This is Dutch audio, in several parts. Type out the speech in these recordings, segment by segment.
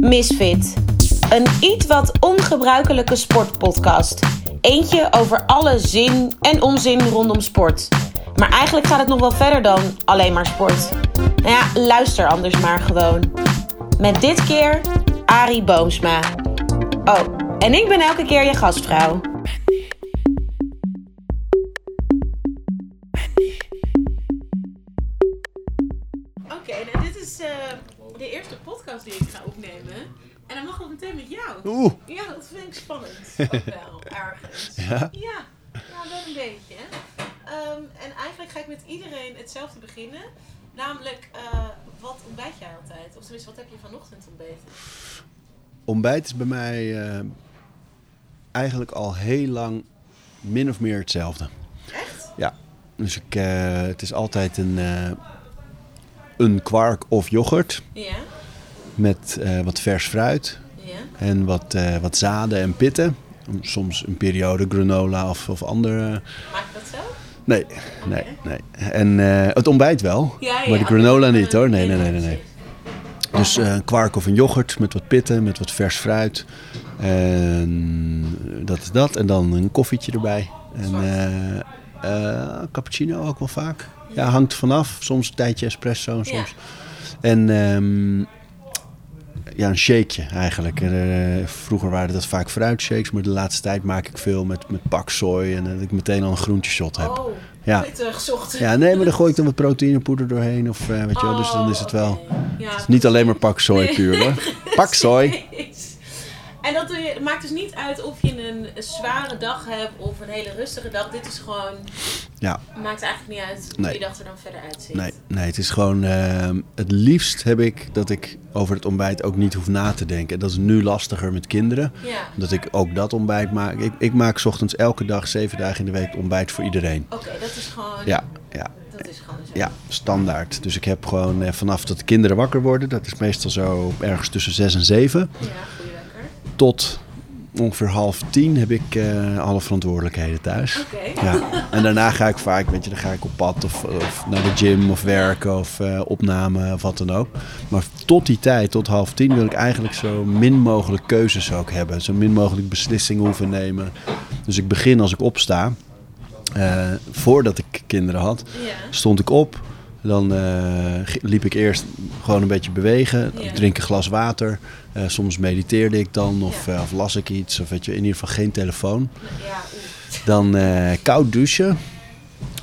Misfit. Een iets wat ongebruikelijke sportpodcast. Eentje over alle zin en onzin rondom sport. Maar eigenlijk gaat het nog wel verder dan alleen maar sport. Nou ja, luister anders maar gewoon. Met dit keer Arie Boomsma. Oh, en ik ben elke keer je gastvrouw. En dan mag het meteen met jou. Oeh. Ja, dat vind ik spannend. Ook wel, ergens. Ja? Ja, ja wel een beetje. Ehm, en eigenlijk ga ik met iedereen hetzelfde beginnen. Namelijk, eh, wat ontbijt jij altijd? Of tenminste, wat heb je vanochtend ontbeten? Ontbijt is bij mij eh, eigenlijk al heel lang min of meer hetzelfde. Echt? Ja, dus ik, eh, het is altijd een, een kwark of yoghurt Ja, met eh, wat vers fruit ja. en wat, eh, wat zaden en pitten. Soms een periode granola of, of andere. Maak je dat zelf? Nee, nee, nee. En eh, het ontbijt wel, Ja, ja. maar de granola niet hoor. Nee, nee, nee, nee. Dus eh, een kwark of een yoghurt met wat pitten, met wat vers fruit. En dat is dat. En dan een koffietje erbij. En eh, eh, cappuccino ook wel vaak. Ja, hangt vanaf. Soms een tijdje espresso en soms. En ehm, ja, een shakeje eigenlijk. Eh, vroeger waren dat vaak fruitshakes, maar de laatste tijd maak ik veel met, met paksoi. En dat ik meteen al een groenteshot heb. Oh, Ja. gezocht. Ja, nee, maar dan gooi ik dan wat proteïnepoeder doorheen. Of, eh, weet je wel, dus dan is het wel... Oh. Ja, Het is niet alleen maar paksoi Nee. puur hoor. Paksoi. En dat doe je, het maakt dus niet uit of je een, zware dag hebt of een hele rustige dag. Dit is gewoon, Ja, maakt eigenlijk niet uit hoe Nee. je dag er dan verder uitziet. nee, nee, het is gewoon... eh, het liefst heb ik dat ik over het ontbijt ook niet hoef na te denken. En dat is nu lastiger met kinderen. Ja, Omdat ik ook dat ontbijt maak. Ik, ik maak 's ochtends elke dag, zeven dagen in de week ontbijt voor iedereen. oké, dat is gewoon, Ja, ja, dat is gewoon zo. ja, standaard. Dus ik heb gewoon eh, vanaf dat de kinderen wakker worden... dat is meestal zo ergens tussen zes en zeven... Ja. Tot ongeveer half tien heb ik eh, alle verantwoordelijkheden thuis. Ja. En daarna ga ik vaak, weet je, dan ga ik op pad of, of naar de gym of werken of eh, opname of wat dan ook. Maar tot die tijd, tot half tien, wil ik eigenlijk zo min mogelijk keuzes ook hebben. Zo min mogelijk beslissingen hoeven nemen. Dus ik begin als ik opsta. Eh, voordat ik kinderen had, stond ik op. Dan eh, liep ik eerst gewoon een beetje bewegen, drink een glas water. Eh, soms mediteerde ik dan of, eh, of las ik iets. Of weet je, in ieder geval geen telefoon. Ja. Dan koud douchen.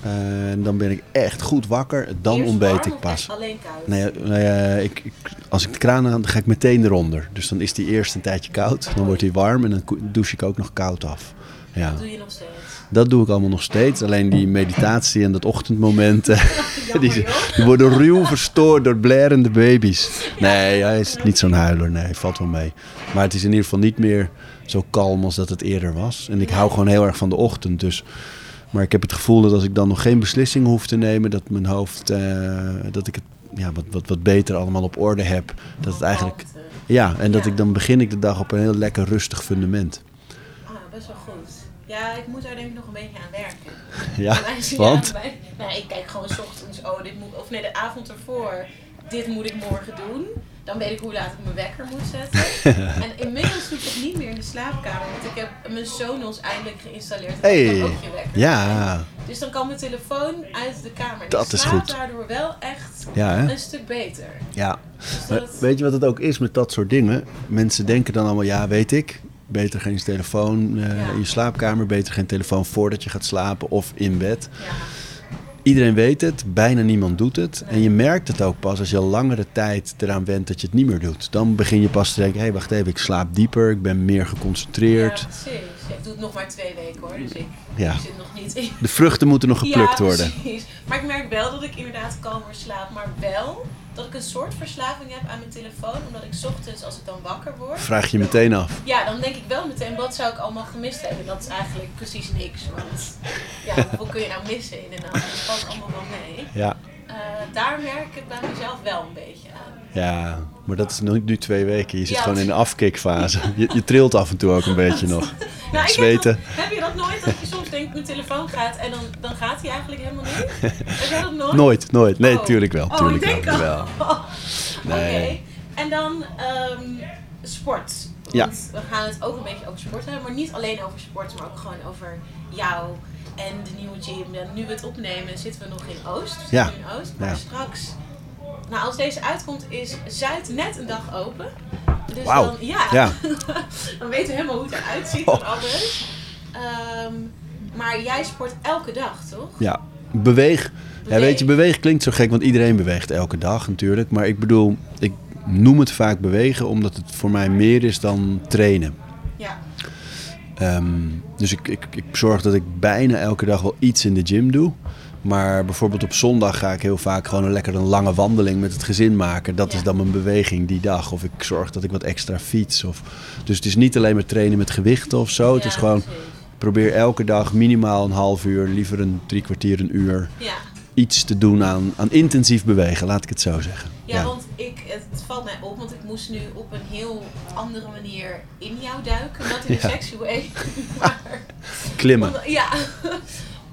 En dan ben ik echt goed wakker. Dan Eerst ontbeet warm ik pas. alleen koud? Nee, nee, ik, ik- als ik de kraan aan, dan ga ik meteen eronder. Dus dan is die eerst een tijdje koud. Dan wordt hij warm en dan douche ik ook nog koud af. Ja, Dat doe je nog steeds. Dat doe ik allemaal nog steeds. Alleen die meditatie en dat ochtendmoment, eh, die, worden ruw verstoord door blerende baby's. Nee, hij is niet zo'n huiler. Nee, valt wel mee. Maar het is in ieder geval niet meer zo kalm als dat het eerder was. En ik hou gewoon heel erg van de ochtend. Dus, maar ik heb het gevoel dat als ik dan nog geen beslissingen hoef te nemen, dat mijn hoofd, eh, dat ik het ja, wat, wat, wat beter allemaal op orde heb. Dat het eigenlijk, ja, en dat ik dan begin ik de dag op een heel lekker rustig fundament. ah, best wel goed. Ja, ik moet daar denk ik nog een beetje aan werken. Ja, want? Ja, bij- nou, ik kijk gewoon 's ochtends, oh, dit moet, of nee, de avond ervoor, dit moet ik morgen doen. Dan weet ik hoe laat ik mijn wekker moet zetten. en inmiddels doe ik het niet meer in de slaapkamer, want ik heb mijn Sonos eindelijk geïnstalleerd. En Hey, kan ook je wekker ja. Dus dan kan mijn telefoon uit de kamer. Dat ik is slaap goed. daardoor wel echt ja, hè? een stuk beter. Ja. Dus dat, weet je wat het ook is met dat soort dingen? Mensen denken dan allemaal, ja, weet ik. Beter geen telefoon eh, Ja. in je slaapkamer. Beter geen telefoon voordat je gaat slapen of in bed. ja. Iedereen weet het, bijna niemand doet het. En je merkt het ook pas als je al langere tijd eraan went dat je het niet meer doet. Dan begin je pas te denken, hé, hey, wacht even, ik slaap dieper. Ik ben meer geconcentreerd. Ja, precies. Ik doe het nog maar twee weken hoor, dus ik, Ja. zit nog niet in. De vruchten moeten nog geplukt ja, worden. Precies. Maar ik merk wel dat ik inderdaad kalmer slaap, maar wel dat ik een soort verslaving heb aan mijn telefoon, omdat ik 's ochtends als ik dan wakker word, Vraag je meteen af. ja, dan denk ik wel meteen wat zou ik allemaal gemist hebben. En dat is eigenlijk precies niks, want ja, hoeveel kun je nou missen in de nacht? Dat valt allemaal wel mee. Ja. Eh, daar merk ik bij mezelf wel een beetje aan. Ja, maar dat is nu, nu twee weken. Je zit Ja. gewoon in de afkikfase. Je, je trilt af en toe ook een beetje nog. Ik heb, Zweten. dat- heb je dat nooit? Dat je soms denkt, mijn telefoon gaat en dan, dan gaat hij eigenlijk helemaal niet? Heb jij dat nooit? Nooit, nooit. Nee, Oh. tuurlijk wel. Oh, Tuurlijk ik denk wel. al. Jawel. Oké. Nee. En dan, ehm, sport. Ja. We gaan het ook een beetje over sport hebben, maar niet alleen over sport, maar ook gewoon over jou en de nieuwe gym. En nu we het opnemen zitten we nog in Oost. We Ja. in Oost, maar Ja. straks, nou als deze uitkomt, is Zuid net een dag open. Dus dan, ja, Ja. dan weten we helemaal hoe het eruit ziet Oh. en alles. Ehm, maar jij sport elke dag, toch? Ja, beweeg. Ja, weet je, beweeg klinkt zo gek, want iedereen beweegt elke dag natuurlijk. Maar ik bedoel, ik noem het vaak bewegen omdat het voor mij meer is dan trainen. Ja. Ehm, dus ik, ik, ik zorg dat ik bijna elke dag wel iets in de gym doe. Maar bijvoorbeeld op zondag ga ik heel vaak gewoon een lekker een lange wandeling met het gezin maken. Dat Ja. is dan mijn beweging die dag. Of ik zorg dat ik wat extra fiets. Of... Dus het is niet alleen maar trainen met gewichten of zo. Het is gewoon, probeer elke dag minimaal een half uur, liever een drie kwartier, een uur Ja. iets te doen aan, aan intensief bewegen, laat ik het zo zeggen. Ja, want ik, het valt mij op, want ik moest nu op een heel andere manier in jou duiken. Not in a Ja. sexy way. Maar Klimmen. ja,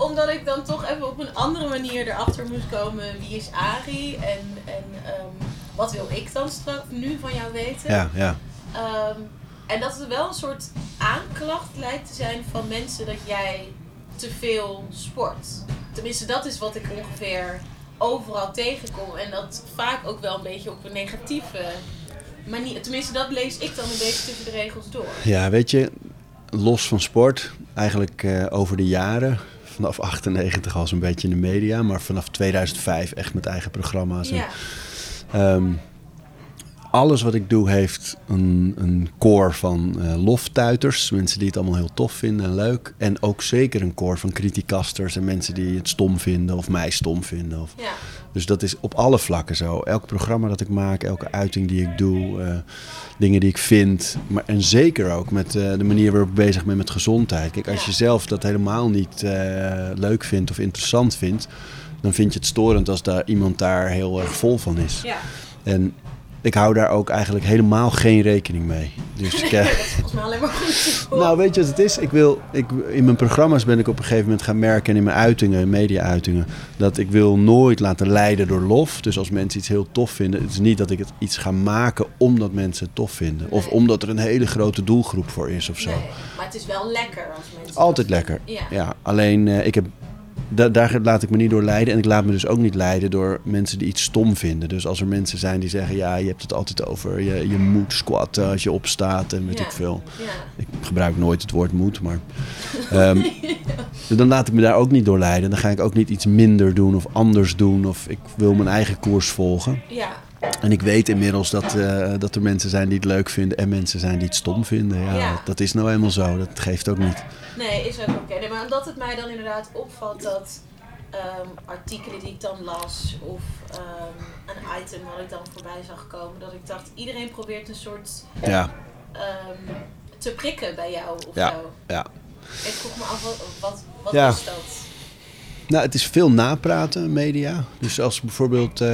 omdat ik dan toch even op een andere manier erachter moest komen wie is Ari en, en ehm, wat wil ik dan straks nu van jou weten. Ja, ja. Ehm, en dat het wel een soort aanklacht lijkt te zijn van mensen dat jij te veel sport. Tenminste, dat is wat ik ongeveer overal tegenkom. En dat vaak ook wel een beetje op een negatieve manier. Tenminste, dat lees ik dan een beetje tussen de regels door. Ja, weet je, los van sport, eigenlijk eh, over de jaren, vanaf 98 al zo'n beetje in de media, maar vanaf 2005 echt met eigen programma's. en, Ja, ehm, alles wat ik doe heeft een, een core van eh, loftuiters, mensen die het allemaal heel tof vinden en leuk. En ook zeker een core van criticasters en mensen die het stom vinden of mij stom vinden. Of, ja, Dus dat is op alle vlakken zo. Elk programma dat ik maak, elke uiting die ik doe, eh, dingen die ik vind. Maar, en zeker ook met eh, de manier waarop ik bezig ben met gezondheid. Kijk, als je zelf dat helemaal niet eh, leuk vindt of interessant vindt, dan vind je het storend als daar iemand daar heel erg vol van is. ja. En ik hou daar ook eigenlijk helemaal geen rekening mee. Dus ik, eh, dat is volgens mij alleen maar goed. nou, weet je wat het is? Ik wil, ik, in mijn programma's ben ik op een gegeven moment gaan merken... en in mijn uitingen, media-uitingen... dat ik wil nooit laten leiden door lof. Dus als mensen iets heel tof vinden... het is niet dat ik het iets ga maken omdat mensen het tof vinden. Of omdat er een hele grote doelgroep voor is of zo. Nee, maar het is wel lekker als mensen... Altijd lekker. Ja. Ja, alleen eh, ik heb, da- daar laat ik me niet door leiden. En ik laat me dus ook niet leiden door mensen die iets stom vinden. Dus als er mensen zijn die zeggen... ja, je hebt het altijd over... je, je moet squatten als je opstaat en weet Ja. ik veel... Ja. Ik gebruik nooit het woord moet, maar. ehm, dus dan laat ik me daar ook niet door leiden. Dan ga ik ook niet iets minder doen of anders doen. Of ik wil mijn eigen koers volgen. ja. En ik weet inmiddels dat, eh, dat er mensen zijn die het leuk vinden en mensen zijn die het stom vinden. Ja, Ja. Dat, is nou eenmaal zo. Dat geeft ook niet. Nee, is ook oké. Nee, maar omdat het mij dan inderdaad opvalt dat ehm, artikelen die ik dan las of ehm, een item wat ik dan voorbij zag komen, dat ik dacht, iedereen probeert een soort Ja, ehm, te prikken bij jou of Ja. zo. ja. Ik vroeg me af, wat, wat, wat is dat? Nou, het is veel napraten, media. Dus als bijvoorbeeld eh,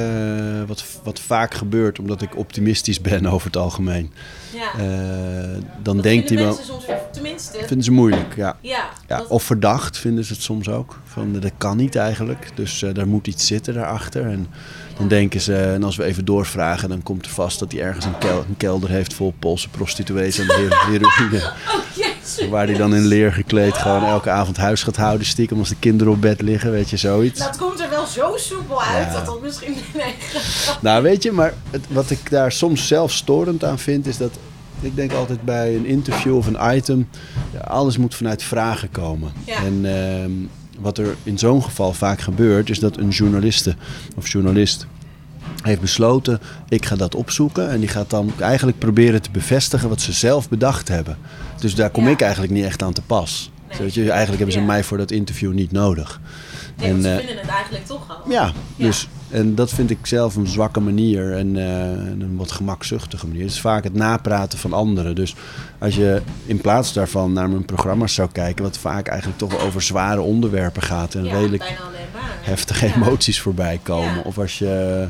wat, wat vaak gebeurt, omdat ik optimistisch ben over het algemeen. Ja. eh, dan dat denkt vinden iemand. mensen soms, tenminste, Vinden ze moeilijk, ja. ja, Ja, dat- of verdacht vinden ze het soms ook. Van dat kan niet eigenlijk. Dus eh, daar moet iets zitten daarachter. En dan denken ze, en als we even doorvragen, dan komt er vast dat hij ergens een, kel- een kelder heeft vol Poolse prostituees en her- heroïne. Waar hij dan in leer gekleed gewoon elke avond huis gaat houden, stiekem als de kinderen op bed liggen, weet je, zoiets. Het komt er wel zo soepel uit Ja. dat dat misschien... Nee, Nou, weet je, maar het, wat ik daar soms zelf storend aan vind, is dat ik denk altijd bij een interview of een item, ja, alles moet vanuit vragen komen. Ja. En ehm, wat er in zo'n geval vaak gebeurt, is dat een journaliste of journalist heeft besloten, ik ga dat opzoeken. En die gaat dan eigenlijk proberen te bevestigen wat ze zelf bedacht hebben. Dus daar kom Ja. ik eigenlijk niet echt aan te pas. Nee. Je, eigenlijk hebben ze Ja. mij voor dat interview niet nodig. nee ze eh, vinden het eigenlijk toch al. ja, Ja. dus en dat vind ik zelf een zwakke manier en eh, een wat gemakzuchtige manier. Het is vaak het napraten van anderen. Dus als je in plaats daarvan naar mijn programma's zou kijken, wat vaak eigenlijk toch wel over zware onderwerpen gaat en redelijk heftige emoties voorbij komen. Of als je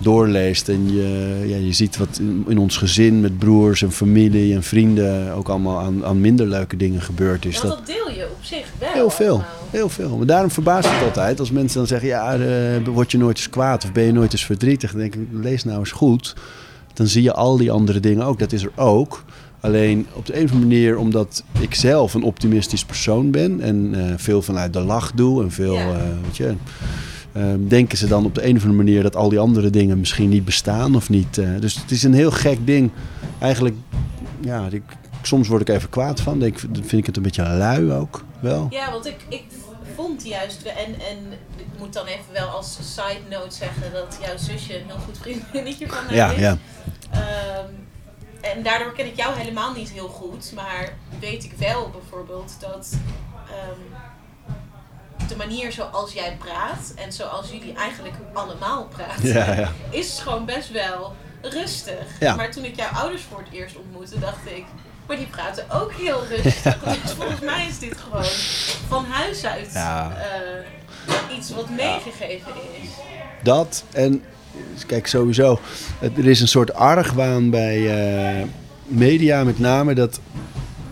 doorleest en je, ja, je ziet wat in, in ons gezin met broers en familie en vrienden ook allemaal aan, aan minder leuke dingen gebeurd is. Dat deel je op zich wel. Heel veel, allemaal. heel veel. Maar daarom verbaast het altijd als mensen dan zeggen: Ja, eh, word je nooit eens kwaad of ben je nooit eens verdrietig? Dan denk ik: lees nou eens goed. dan zie je al die andere dingen ook. Dat is er ook. Alleen op de een of andere manier, omdat ik zelf een optimistisch persoon ben en eh, veel vanuit de lach doe en veel, Ja. eh, weet je, denken ze dan op de een of andere manier dat al die andere dingen misschien niet bestaan of niet. eh, dus het is een heel gek ding. Eigenlijk, ja, ik, soms word ik even kwaad van. Denk, vind ik het een beetje lui ook wel. Ja, want ik, ik vond juist, en, en ik moet dan even wel als side note zeggen dat jouw zusje een heel goed vriendinnetje van mij Ja, is. ja. Ehm, en daardoor ken ik jou helemaal niet heel goed, maar weet ik wel bijvoorbeeld dat ehm, de manier zoals jij praat en zoals jullie eigenlijk allemaal praten, Ja, ja. is gewoon best wel rustig. Ja. Maar toen ik jouw ouders voor het eerst ontmoette, dacht ik, maar die praten ook heel rustig. Dus volgens mij is dit gewoon van huis uit eh, iets wat meegegeven is. Dat en kijk sowieso, er is een soort argwaan bij eh, media met name dat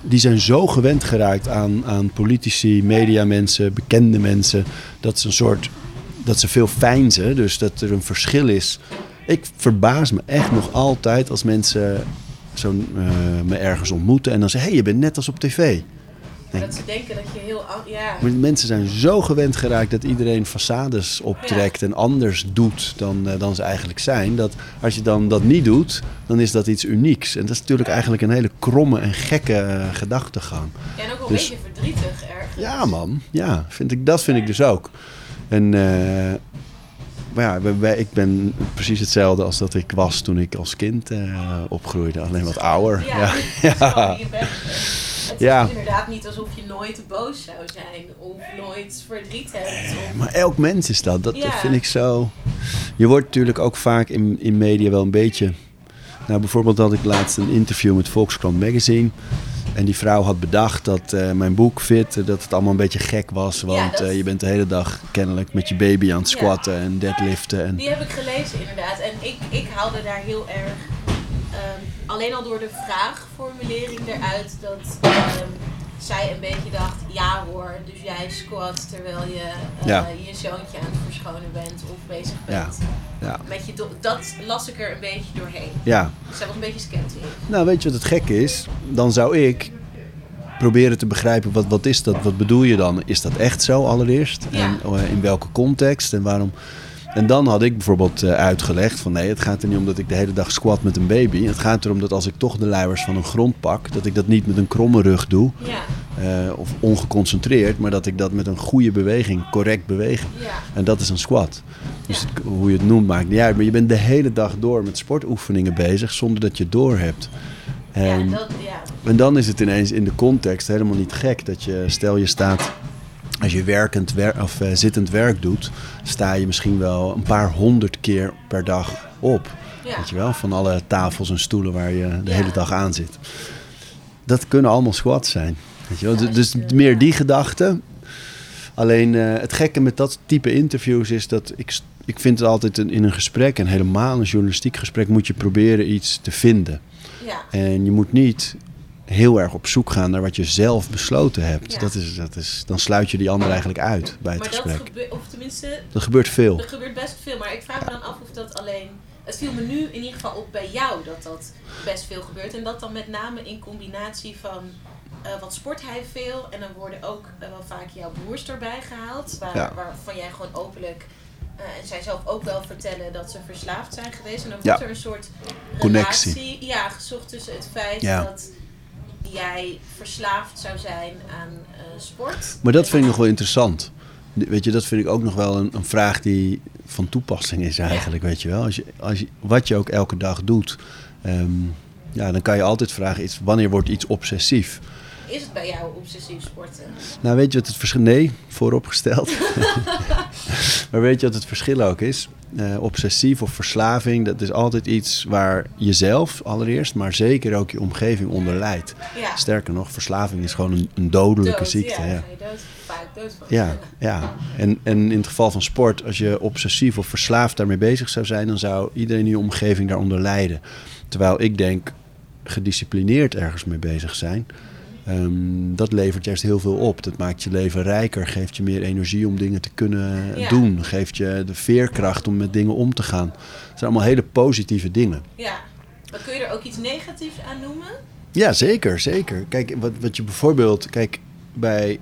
die zijn zo gewend geraakt aan, aan politici, mediamensen, bekende mensen, dat ze een soort dat ze veel fijnzen, dus dat er een verschil is. Ik verbaas me echt nog altijd als mensen zo eh, me ergens ontmoeten en dan zeggen: hé, hey, je bent net als op tv. Nee. Dat ze denken dat je heel... oud- Ja, Maar mensen zijn zo gewend geraakt dat iedereen façades optrekt en anders doet dan, eh, dan ze eigenlijk zijn. Dat als je dan dat niet doet, dan is dat iets unieks. En dat is natuurlijk eigenlijk een hele kromme en gekke eh, gedachtegang. ja, en ook wel Dus- een beetje verdrietig ergens. Ja, man. Ja, vind ik, dat vind ik dus ook. En, eh, maar ja, ik ben precies hetzelfde als dat ik was toen ik als kind opgroeide. Alleen wat ouder. Ja, Ja, bent. Het Ja. is inderdaad niet alsof je nooit boos zou zijn of nooit verdriet hebt. Of... Maar elk mens is dat. Dat Ja. vind ik zo. Je wordt natuurlijk ook vaak in, in media wel een beetje. Nou, bijvoorbeeld had ik laatst een interview met Volkskrant Magazine. En die vrouw had bedacht dat eh, mijn boek Fit, eh, dat het allemaal een beetje gek was. Want eh, je bent de hele dag kennelijk met je baby aan het Ja. squatten en deadliften. En, Die heb ik gelezen inderdaad. En ik, ik haalde daar heel erg, ehm, alleen al door de vraagformulering eruit, dat ehm, zij een beetje dacht, ja hoor, dus jij squat terwijl je eh, Ja. je zoontje aan het verschonen bent of bezig Ja. bent. ja, Met je dat las ik er een beetje doorheen. ja. Zij was een beetje sceptisch. Nou, weet je wat het gekke is? Dan zou ik proberen te begrijpen, wat, wat is dat? Wat bedoel je dan? Is dat echt zo allereerst? Ja. En eh, in welke context en waarom? En dan had ik bijvoorbeeld eh, uitgelegd van nee, het gaat er niet om dat ik de hele dag squat met een baby. Het gaat erom dat als ik toch de luiers van een grond pak, dat ik dat niet met een kromme rug doe. Ja, eh, of ongeconcentreerd, maar dat ik dat met een goede beweging, correct bewegen. ja. En dat is een squat. Dus het- hoe je het noemt maakt niet uit. Maar je bent de hele dag door met sportoefeningen bezig zonder dat je het door hebt. Ja, dat, ja. en dan is het ineens in de context helemaal niet gek dat je, stel je staat, als je werkend wer of eh, zittend werk doet, sta je misschien wel een paar honderd keer per dag op. Ja. Weet je wel, van alle tafels en stoelen waar je de Ja. hele dag aan zit. Dat kunnen allemaal squats zijn. Weet je wel? Ja, Dus- dus je- meer die gedachte. Alleen eh, het gekke met dat type interviews is dat ik, ik vind het altijd een, in een gesprek, en helemaal een journalistiek gesprek, moet je proberen iets te vinden. ja. En je moet niet heel erg op zoek gaan naar wat je zelf besloten hebt. Ja. Dat is, dat is, dan sluit je die ander eigenlijk uit bij het Maar dat gesprek. gebeurt, of tenminste, Dat gebeurt veel. Er gebeurt best veel, maar ik vraag me dan af of dat alleen. Het viel me nu in ieder geval op bij jou dat dat best veel gebeurt. En dat dan met name in combinatie van eh, wat sport hij veel. En dan worden ook eh, wel vaak jouw broers erbij gehaald. Waar, Ja. Waarvan jij gewoon openlijk. eh, en zij zelf ook wel vertellen dat ze verslaafd zijn geweest. En dan Ja. wordt er een soort Connectie. relatie ja, gezocht tussen het feit Ja. dat jij verslaafd zou zijn aan eh, sport. Maar dat vind ik nog wel interessant. Weet je, dat vind ik ook nog wel een, een vraag die van toepassing is eigenlijk, weet je wel. Als je, als je, wat je ook elke dag doet, ehm, ja, dan kan je altijd vragen, iets, wanneer wordt iets obsessief? Is het bij jou obsessief sporten? Nou, weet je wat het verschil... Nee, vooropgesteld. maar weet je wat het verschil ook is? Eh, obsessief of verslaving, dat is altijd iets waar jezelf allereerst, maar zeker ook je omgeving onder lijdt. Ja. Sterker nog, verslaving is gewoon een, een dodelijke Dood, ziekte. Ja, Ja. je dood, vaak dood van. Ja, ja. En, en in het geval van sport, als je obsessief of verslaafd daarmee bezig zou zijn, dan zou iedereen in je omgeving daaronder lijden. Terwijl ik denk, gedisciplineerd ergens mee bezig zijn, ehm, dat levert juist heel veel op. Dat maakt je leven rijker, geeft je meer energie om dingen te kunnen Ja. doen, geeft je de veerkracht om met dingen om te gaan. Dat zijn allemaal hele positieve dingen. Ja, ook iets negatiefs aan noemen? Ja, zeker, zeker. Kijk, wat, wat je bijvoorbeeld, kijk, bij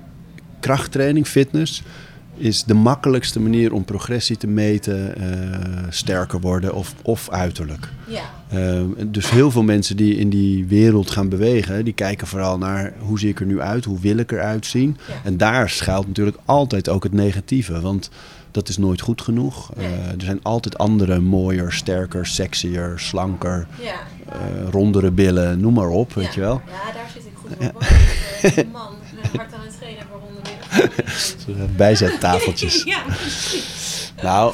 krachttraining, fitness, is de makkelijkste manier om progressie te meten, eh, sterker worden of, of uiterlijk. Ja. Uh, dus heel veel mensen die in die wereld gaan bewegen, die kijken vooral naar hoe zie ik er nu uit, hoe wil ik eruit zien. Ja. En daar schuilt natuurlijk altijd ook het negatieve, want dat is nooit goed genoeg. Nee. Eh, er zijn altijd andere mooier, sterker, sexier, slanker, Ja. eh, rondere billen, noem maar op, weet je wel. Ja, daar zit ik goed op. man Bijzettafeltjes. Ja, precies. Nou,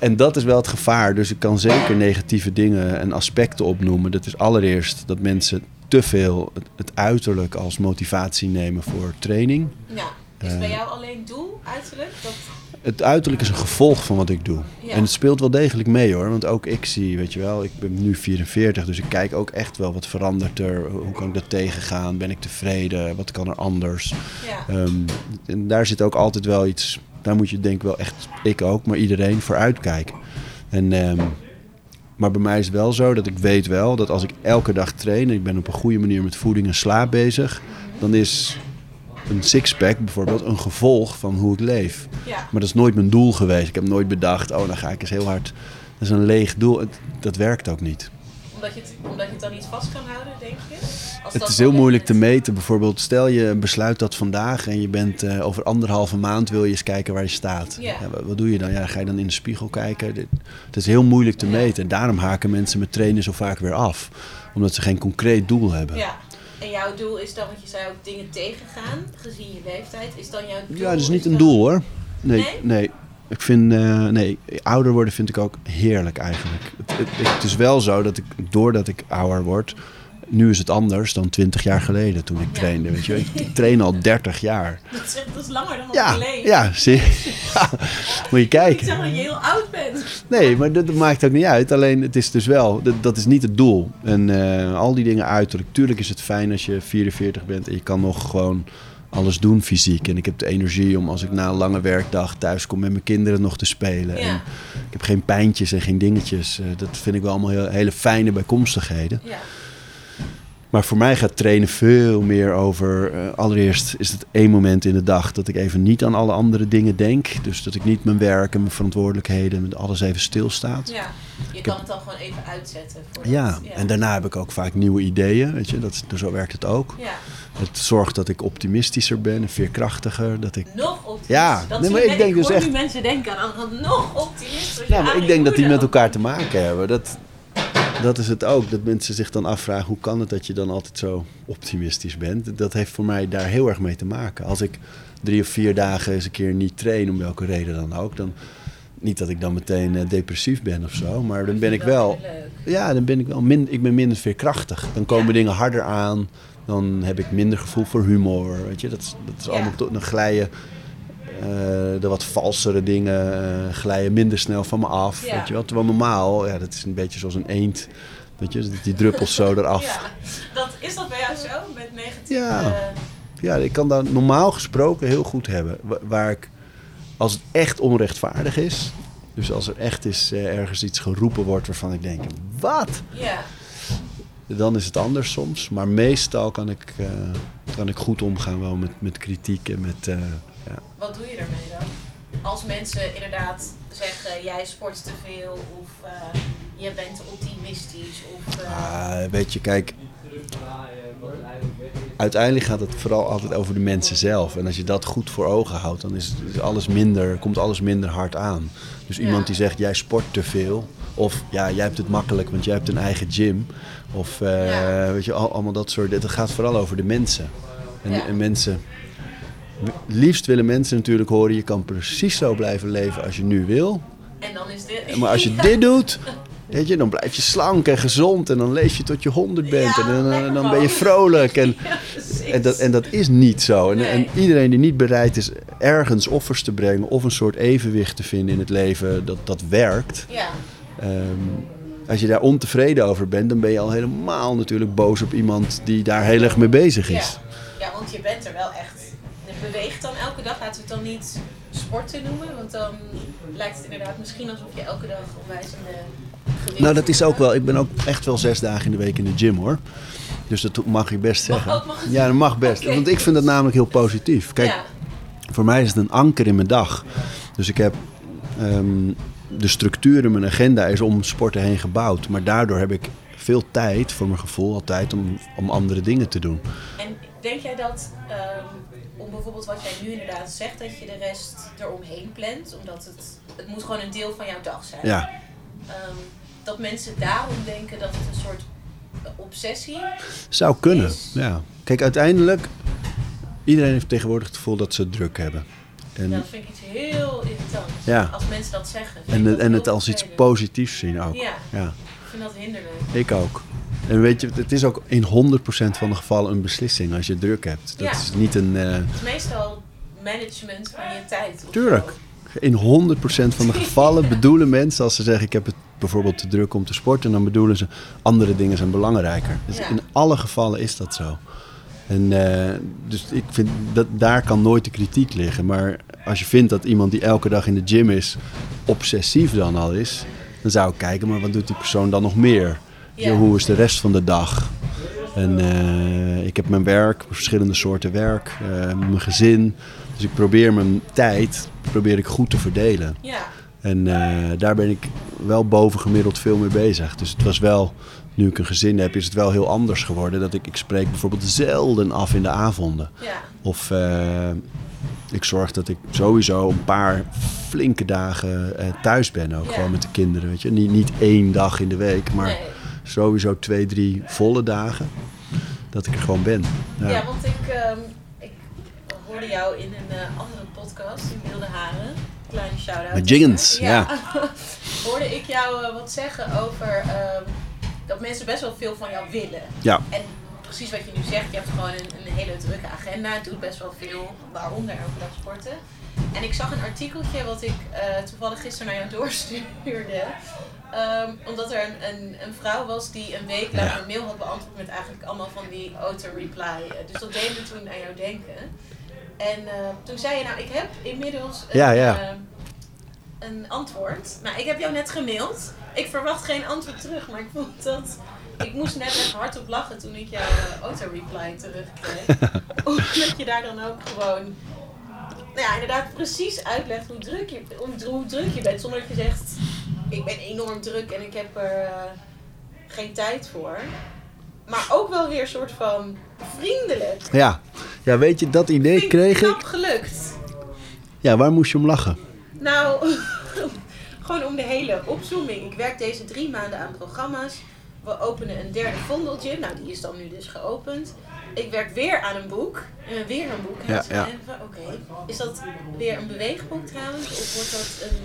en dat is wel het gevaar. Dus ik kan zeker negatieve dingen en aspecten opnoemen. Dat is allereerst dat mensen te veel het, het uiterlijk als motivatie nemen voor training. Ja. Is Eh. bij jou alleen doel, uiterlijk? Dat... Het uiterlijk is een gevolg van wat ik doe. Ja. En het speelt wel degelijk mee hoor. Want ook ik zie, weet je wel, ik ben nu 44, dus ik kijk ook echt wel wat verandert er. Hoe kan ik dat tegengaan? Ben ik tevreden? Wat kan er anders? Ja. Ehm, en daar zit ook altijd wel iets. Daar moet je denk ik wel echt, ik ook, maar iedereen voor uitkijken. En, ehm, maar bij mij is het wel zo dat ik weet wel dat als ik elke dag train en ik ben op een goede manier met voeding en slaap bezig, dan is een sixpack bijvoorbeeld een gevolg van hoe ik leef. ja. Maar dat is nooit mijn doel geweest. Ik heb nooit bedacht, oh dan ga ik eens heel hard. Dat is een leeg doel. Het- dat werkt ook niet. Omdat, je het, omdat je het dan niet vast kan houden, denk je? Als Het is heel moeilijk te meten. Bijvoorbeeld, stel je besluit dat vandaag en je bent eh, over anderhalve maand wil je eens kijken waar je staat. Ja. wat, wat doe je dan? Ja, ga je dan in de spiegel kijken. Dit- Het is heel moeilijk te meten. En daarom haken mensen met trainen zo vaak weer af. Omdat ze geen concreet doel hebben. Ja. En jouw doel is dan, want je zei ook dingen tegengaan, gezien je leeftijd, is dan jouw doel? Ja, dat is niet een doel hoor. Nee, Nee? nee. Ik vind, eh, nee, ouder worden vind ik ook heerlijk eigenlijk. Het, het, het is wel zo dat ik, doordat ik ouder word, nu is het anders dan 20 jaar geleden toen ik Ja. trainde. Weet je? Ik, ik train al 30 jaar. Dat is, echt- dat is langer dan Ja, leeft. ja, zie ja, Moet je Ik kijken. zeg dat je heel oud bent. Nee, maar dat, maakt ook niet uit. Alleen het is dus wel, dat, dat is niet het doel. En eh, al die dingen uiterlijk. Tuurlijk is het fijn als je 44 bent en je kan nog gewoon alles doen fysiek. En ik heb de energie om als ik na een lange werkdag thuis kom met mijn kinderen nog te spelen. Ja. En ik heb geen pijntjes en geen dingetjes. Eh, dat vind ik wel allemaal heel, hele fijne bijkomstigheden. Ja. Maar voor mij gaat trainen veel meer over. eh, allereerst is het één moment in de dag dat ik even niet aan alle andere dingen denk. Dus dat ik niet mijn werk en mijn verantwoordelijkheden met alles even stilstaat. ja. Je kan het dan gewoon even uitzetten. Voor Ja, en daarna heb ik ook vaak nieuwe ideeën. Weet je, dat, zo werkt het ook. Ja, Het zorgt dat ik optimistischer ben en veerkrachtiger. Dat ik, nog optimistisch. Ja, dat nee, maar ik denk dus echt- nu mensen denken aan nog optimistischer. nou, maar ik denk dat die met elkaar. elkaar te maken hebben. Dat, dat is het ook. Dat mensen zich dan afvragen hoe kan het dat je dan altijd zo optimistisch bent. Dat heeft voor mij daar heel erg mee te maken. Als ik drie of vier dagen eens een keer niet train, om welke reden dan ook, dan niet dat ik dan meteen eh, depressief ben of zo, maar dan ben ik wel. Ja, dan ben ik wel min, ik ben minder veerkrachtig. Dan komen Ja. dingen harder aan. Dan heb ik minder gevoel voor humor. Weet je, dat, is- dat is allemaal tot dan glijden. Eh, de wat valsere dingen eh, glijden minder snel van me af. Ja. Weet je wel? Terwijl normaal, ja, dat is een beetje zoals een eend. Weet je, die druppels zo eraf. Ja, dat, is dat bij jou zo? Met negatieve... Ja. Ja, ik kan dat normaal gesproken heel goed hebben. Wa- Waar ik, als het echt onrechtvaardig is. Dus als er echt is, eh, ergens iets geroepen wordt waarvan ik denk, wat? ja. Dan is het anders soms. Maar meestal kan ik, eh, kan ik goed omgaan wel met, met kritiek en met... eh, ja. Wat doe je daarmee dan? Als mensen inderdaad zeggen, jij sport te veel of eh, je bent te optimistisch of... eh, Ah, weet je, kijk... Uiteindelijk gaat het vooral altijd over de mensen zelf. En als je dat goed voor ogen houdt, dan is, alles minder, komt alles minder hard aan. Dus iemand die zegt, jij sport te veel. Of ja, jij hebt het makkelijk, want jij hebt een eigen gym. Of eh, Ja. weet je, al- allemaal dat soort... Het gaat vooral over de mensen. En, Ja. en mensen... Liefst willen mensen natuurlijk horen, je kan precies zo blijven leven als je nu wil. en dan is dit... Maar als je dit doet, weet je, dan blijf je slank en gezond en dan leef je tot je honderd bent Ja, en dan, dan ben je vrolijk. En, Ja, en, dat, en dat is niet zo. En, Nee. en iedereen die niet bereid is ergens offers te brengen of een soort evenwicht te vinden in het leven, dat, dat werkt. Ja, Ehm, als je daar ontevreden over bent, dan ben je al helemaal natuurlijk boos op iemand die daar heel erg mee bezig is. ja, want je bent er wel echt... dag, laten we het dan niet sporten noemen, want dan lijkt het inderdaad misschien alsof je elke dag onwijs in de Nou, dat is ook wel. Ik ben ook echt wel zes dagen in de week in de gym hoor. Dus dat mag je best zeggen. mag ja, dat mag best. Want ik vind dat namelijk heel positief. Kijk, Ja, voor mij is het een anker in mijn dag. Dus ik heb ehm, de structuur in mijn agenda is om sporten heen gebouwd. Maar daardoor heb ik veel tijd, voor mijn gevoel, altijd om, om andere dingen te doen. en denk jij dat, ehm, bijvoorbeeld wat jij nu inderdaad zegt, dat je de rest eromheen plant, omdat het, het moet gewoon een deel van jouw dag zijn. Ja, Ehm, dat mensen daarom denken dat het een soort obsessie zou kunnen. Is- Ja. Kijk, uiteindelijk, iedereen heeft tegenwoordig het gevoel dat ze druk hebben. En, Dat vind ik iets heel irritants. Ja. Als mensen dat zeggen. en, dat en het als iets positiefs zien ook. Ja, Ja, ik vind dat hinderlijk. ik ook. En weet je, het is ook in 100% van de gevallen een beslissing als je druk hebt. Dat Ja. is niet een... eh, Het is meestal management van je tijd. Tuurlijk. In 100% van de gevallen bedoelen mensen, als ze zeggen ik heb het bijvoorbeeld te druk om te sporten, dan bedoelen ze andere dingen zijn belangrijker. Dus Ja. in alle gevallen is dat zo. En eh, dus ik vind dat daar kan nooit de kritiek liggen. Maar als je vindt dat iemand die elke dag in de gym is, obsessief dan al is, dan zou ik kijken, maar wat doet die persoon dan nog meer? Ja. Hoe is de rest van de dag? En eh, ik heb mijn werk, verschillende soorten werk, eh, mijn gezin. Dus ik probeer mijn tijd probeer ik goed te verdelen. Ja, En eh, daar ben ik wel bovengemiddeld veel mee bezig. Dus het was wel, nu ik een gezin heb, is het wel heel anders geworden. Dat ik, ik spreek bijvoorbeeld zelden af in de avonden. ja, Of ik zorg dat ik sowieso een paar flinke dagen thuis ben. Ook Ja. gewoon met de kinderen. Weet je? Niet, niet één dag in de week, maar nee. Sowieso twee, drie volle dagen. Dat ik er gewoon ben. Ja. Ja, want ik, ehm, ik hoorde jou in een eh, andere podcast, in Wilde Haren. Kleine shout-out. Met Jiggins, hoorde ik jou eh, wat zeggen over ehm, dat mensen best wel veel van jou willen. ja. En precies wat je nu zegt, je hebt gewoon een, een hele drukke agenda, doet best wel veel, waaronder elke dag sporten. En ik zag een artikeltje wat ik eh, toevallig gisteren naar jou doorstuurde. Ehm, omdat er een, een, een vrouw was die een week lang Ja. een mail had beantwoord met eigenlijk allemaal van die auto-reply. Eh, Dus dat deed me toen aan jou denken. En eh, toen zei je, nou ik heb inmiddels een, Ja, ja. eh, een antwoord. Nou, ik heb jou net gemaild. Ik verwacht geen antwoord terug, maar ik vond dat... Ik moest net even hardop lachen toen ik jouw auto-reply terugkreeg. Omdat je daar dan ook gewoon... Nou ja, inderdaad precies uitlegt hoe druk je, hoe, hoe druk je bent. Zonder dat je zegt, ik ben enorm druk en ik heb er eh, geen tijd voor. Maar ook wel weer een soort van vriendelijk. Ja. ja, weet je, dat idee Vind kreeg ik. gelukt. Ja, waar moest je om lachen? Nou, gewoon om de hele opzooming. Ik werk deze drie maanden aan programma's. We openen een derde vondeltje. Nou, die is dan nu dus geopend. Ik werk weer aan een boek. En weer een boek. En Ja, ja. Oké. Is dat weer een beweegboek trouwens? Of wordt dat een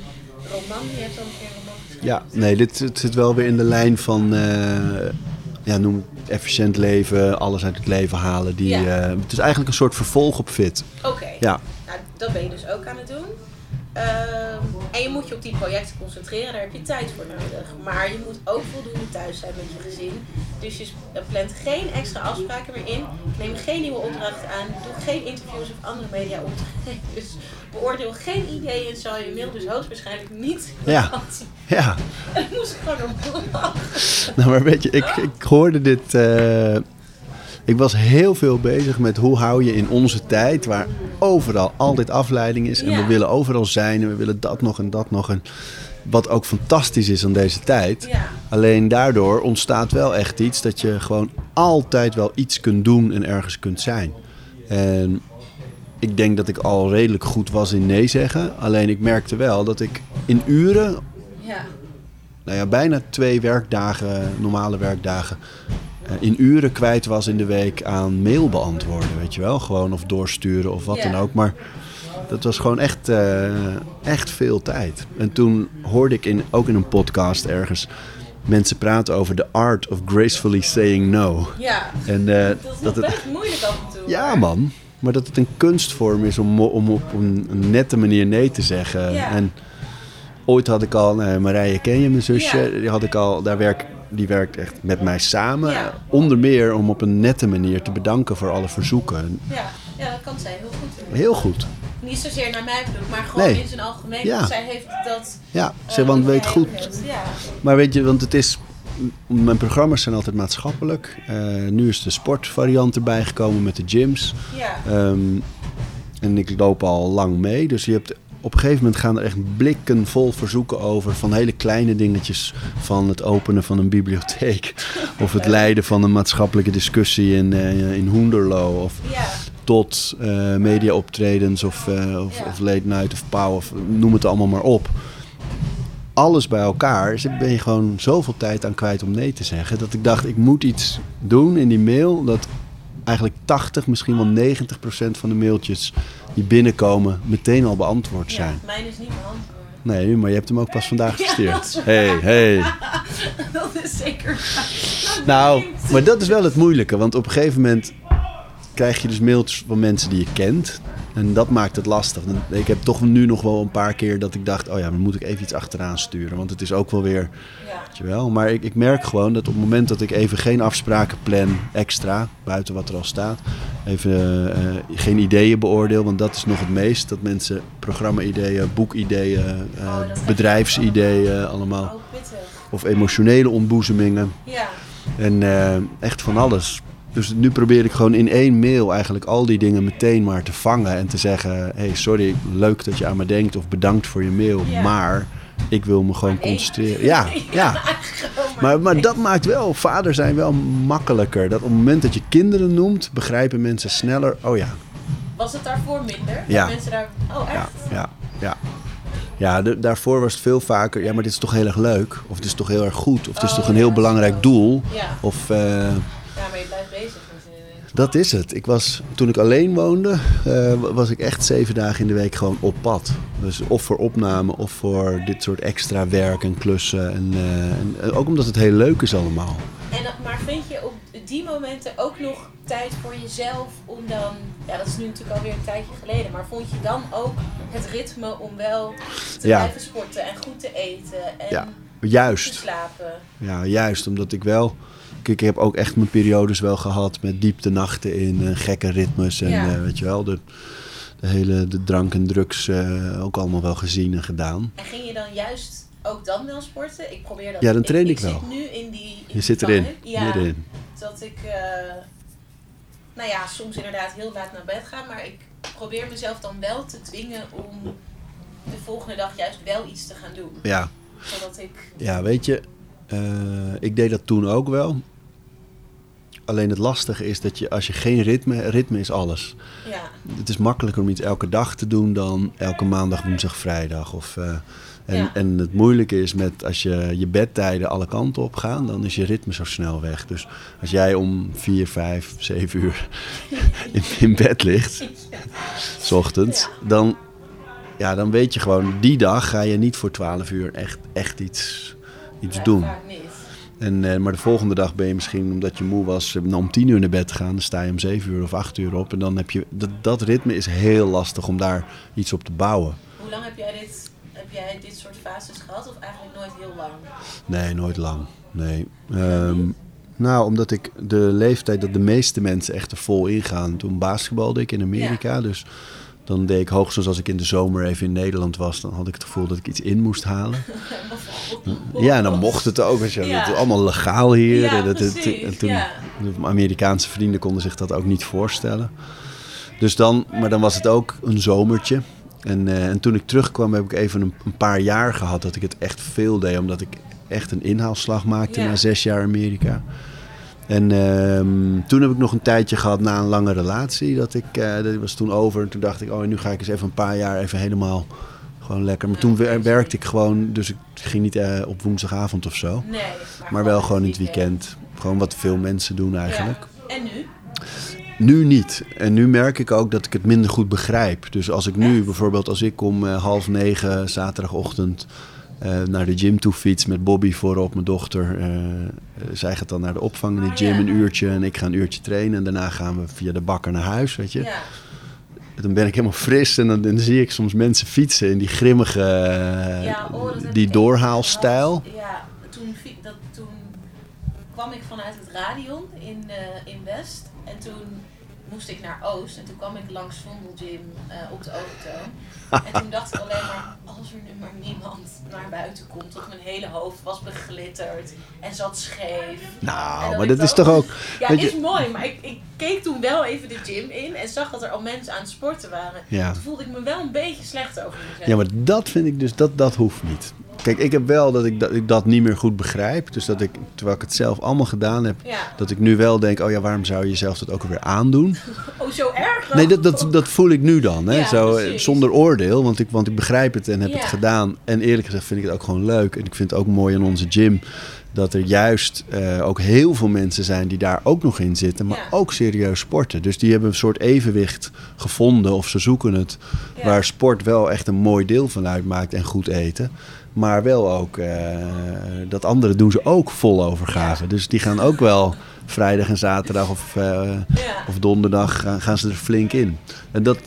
roman? Je hebt al een keer een roman geschreven. Ja, nee, dit het zit wel weer in de lijn van, eh, ja, noem het efficiënt leven, alles uit het leven halen. Die, Ja. eh, het is eigenlijk een soort vervolg op fit. Oké. Ja, Nou, dat ben je dus ook aan het doen. Ehm, en je moet je op die projecten concentreren, daar heb je tijd voor nodig. Maar je moet ook voldoende thuis zijn met je gezin. Dus je plant geen extra afspraken meer in. Neem geen nieuwe opdrachten aan. Doe geen interviews of andere media opdrachten. Dus beoordeel geen ideeën en zal je mail dus hoogstwaarschijnlijk niet Ja. ja. En dan moest ik gewoon om lachen. Nou, maar weet je, ik, ik hoorde dit. eh, ik was heel veel bezig met hoe hou je in onze tijd, waar overal altijd afleiding is. En Ja. we willen overal zijn en we willen dat nog en dat nog. En wat ook fantastisch is aan deze tijd. Ja. Alleen daardoor ontstaat wel echt iets dat je gewoon altijd wel iets kunt doen en ergens kunt zijn. En ik denk dat ik al redelijk goed was in nee zeggen. Alleen ik merkte wel dat ik in uren Ja. nou ja, bijna twee werkdagen, normale werkdagen, in uren kwijt was in de week aan mail beantwoorden, weet je wel. Gewoon of doorsturen of wat dan ook. Maar dat was gewoon echt, eh, echt veel tijd. En toen hoorde ik in, ook in een podcast ergens mensen praten over the art of gracefully saying no. Ja. En eh, Dat is dat het, best moeilijk af en toe. ja hoor. man, maar dat het een kunstvorm is om, om op een, nette manier nee te zeggen. Ja. En ooit had ik al, nou, Marije ken je, mijn zusje, Ja. die had ik al, daar werk, die werkt echt met mij samen. Ja. Onder meer om op een nette manier te bedanken voor alle verzoeken. Ja. ja, dat kan zij heel goed. doen. Heel goed. niet zozeer naar mij bedoeld, maar gewoon Nee. in zijn algemeen. Ja. Want zij heeft dat. Ja, eh, ze want weet goed. Ja. Maar weet je, want het is. Mijn programma's zijn altijd maatschappelijk. Eh, nu is de sportvariant erbij gekomen met de gyms. ja. Ehm, en ik loop al lang mee. Dus je hebt, op een gegeven moment gaan er echt blikken vol verzoeken over. Van hele kleine dingetjes. Van het openen van een bibliotheek. Of het leiden van een maatschappelijke discussie in, eh, in Hoenderloo. Of tot eh mediaoptredens of, eh, of, of late night of pauw. Of noem het allemaal maar op. Alles bij elkaar dus ben je gewoon zoveel tijd aan kwijt om nee te zeggen. Dat ik dacht, ik moet iets doen in die mail. Dat eigenlijk 80, misschien wel 90 procent van de mailtjes die binnenkomen meteen al beantwoord ja. zijn. Mijn is niet beantwoord. Nee, maar je hebt hem ook pas vandaag gestuurd. hey, hey. dat is zeker. waar. Nou, maar dat is wel het moeilijke. Want op een gegeven moment krijg je dus mailtjes van mensen die je kent. En dat maakt het lastig. Ik heb toch nu nog wel een paar keer dat ik dacht... oh ja, dan moet ik even iets achteraan sturen. Want het is ook wel weer... Ja. Weet je wel. Maar ik, ik merk gewoon dat op het moment dat ik even geen afspraken plan extra... buiten wat er al staat... even eh, geen ideeën beoordeel. Want dat is nog het meest. Dat mensen programma-ideeën, boekideeën... eh, Oh, je bedrijfsideeën allemaal... Of emotionele ontboezemingen... Ja. En eh, echt van alles. Dus nu probeer ik gewoon in één mail eigenlijk al die dingen meteen maar te vangen. En te zeggen, hey, sorry, leuk dat je aan me denkt. Of bedankt voor je mail. Ja. Maar ik wil me gewoon Maar nee. concentreren. Ja, ja. Maar, maar dat maakt wel, vader zijn wel makkelijker. Dat op het moment dat je kinderen noemt, begrijpen mensen sneller. Oh ja, Was het daarvoor minder? Ja. Dat mensen daar... Oh, echt? ja, ja, ja. Ja, de- daarvoor was het veel vaker, ja, maar dit is toch heel erg leuk. Of het is toch heel erg goed. Of het is Oh, toch een ja, heel zo. belangrijk doel. Ja. Of... eh, Ja, maar je blijft bezig natuurlijk. Dat is het. Ik was, toen ik alleen woonde, eh, was ik echt zeven dagen in de week gewoon op pad. Dus of voor opname of voor dit soort extra werk en klussen. En, eh, en eh, ook omdat het heel leuk is allemaal. En, maar vind je op die momenten ook nog tijd voor jezelf om dan... Ja, dat is nu natuurlijk alweer een tijdje geleden. Maar vond je dan ook het ritme om wel te Ja. blijven sporten en goed te eten en Ja, te juist. slapen? Ja, juist. Omdat ik wel... Ik heb ook echt mijn periodes wel gehad met dieptenachten in, eh, gekke ritmes. En Ja. eh, weet je wel, de, de hele de drank en drugs eh, ook allemaal wel gezien en gedaan. En ging je dan juist ook dan wel sporten? Ik probeer dat. Ja, dan train ik wel. zit nu in die. in Je die zit erin. Ja, dat ik, nou ja, soms inderdaad heel laat naar bed ga, maar ik probeer mezelf dan wel te dwingen om de volgende dag juist wel iets te gaan doen. Ja, Zodat ik, Ja, weet je, ik deed dat toen ook wel. Alleen het lastige is dat je, als je geen ritme, ritme is alles. ja, Het is makkelijker om iets elke dag te doen dan elke maandag, woensdag, vrijdag. Of, eh, en, Ja. en het moeilijke is met als je je bedtijden alle kanten op gaan, dan is je ritme zo snel weg. Dus als jij om 4, 5, 7 uur in, in bed ligt, s ochtends, dan, ja, dan weet je gewoon, die dag ga je niet voor 12 uur echt, echt iets, iets doen. En, eh, maar de volgende dag ben je misschien, omdat je moe was, eh, om tien uur naar bed te gaan. Dan sta je om zeven uur of acht uur op. En dan heb je, dat, dat ritme is heel lastig om daar iets op te bouwen. Hoe lang heb jij dit, heb jij dit soort fases gehad of eigenlijk nooit heel lang? Nee, nooit lang. Nee. Ehm, nou, omdat ik de leeftijd dat de meeste mensen echt er vol ingaan. Toen basketbalde ik in Amerika. Dus dan deed ik hoogstens als ik in de zomer even in Nederland was. Dan had ik het gevoel dat ik iets in moest halen. Ja, en dan mocht het ook. Weet je, Ja. Het is allemaal legaal hier. Ja, En dat, precies, en toen, ja. de Amerikaanse vrienden konden zich dat ook niet voorstellen. Dus dan, maar dan was het ook een zomertje. En, eh, en toen ik terugkwam heb ik even een, een paar jaar gehad dat ik het echt veel deed. Omdat ik echt een inhaalslag maakte na zes jaar Amerika. En ehm, toen heb ik nog een tijdje gehad na een lange relatie. Dat ik, eh, dat was toen over. En toen dacht ik, oh, nu ga ik eens even een paar jaar even helemaal gewoon lekker. Maar toen wer- werkte ik gewoon, dus ik ging niet eh, op woensdagavond of zo. Nee. Maar wel gewoon in het weekend. Gewoon wat veel mensen doen eigenlijk. Ja. En nu? Nu niet. En nu merk ik ook dat ik het minder goed begrijp. Dus als ik nu bijvoorbeeld, als ik om eh, half negen zaterdagochtend eh, naar de gym toe fiets met Bobby voorop, mijn dochter. eh, zij gaat dan naar de opvang in de Oh, gym een uurtje en ik ga een uurtje trainen. En daarna gaan we via de bakker naar huis, weet je. Ja. Dan ben ik helemaal fris en dan, dan zie ik soms mensen fietsen in die grimmige, Ja, oh, die doorhaalstijl. Ja, toen, dat, toen kwam ik vanuit het radion in, in West. En toen moest ik naar Oost. En toen kwam ik langs Vondelgym uh, op de Overtoom. En toen dacht ik alleen maar, als er nu maar niemand naar buiten komt. Tot mijn hele hoofd was beglitterd en zat scheef. Nou, maar dat is toch ook... Ja, het is mooi. Maar ik, ik keek toen wel even de gym in en zag dat er al mensen aan het sporten waren. Ja. Toen voelde ik me wel een beetje slecht over mezelf. Ja, maar dat vind ik dus, dat, dat hoeft niet. Kijk, ik heb wel dat ik, dat ik dat niet meer goed begrijp. Dus dat ik, terwijl ik het zelf allemaal gedaan heb, Ja. dat ik nu wel denk, oh ja, waarom zou je jezelf dat ook weer aandoen? Oh, zo erg? Nee, dat, dat, dat voel ik nu dan. Hè? Ja, Zo, eh, precies. zonder oordeel, want ik, want ik begrijp het en heb Ja. het gedaan. En eerlijk gezegd vind ik het ook gewoon leuk. En ik vind het ook mooi in onze gym dat er juist eh, ook heel veel mensen zijn die daar ook nog in zitten, maar Ja. ook serieus sporten. Dus die hebben een soort evenwicht gevonden of ze zoeken het, Ja. waar sport wel echt een mooi deel van uitmaakt en goed eten. Maar wel ook, eh, dat andere doen ze ook vol overgave. Dus die gaan ook wel vrijdag en zaterdag of, eh, Ja. of donderdag gaan, gaan ze er flink in. En dat,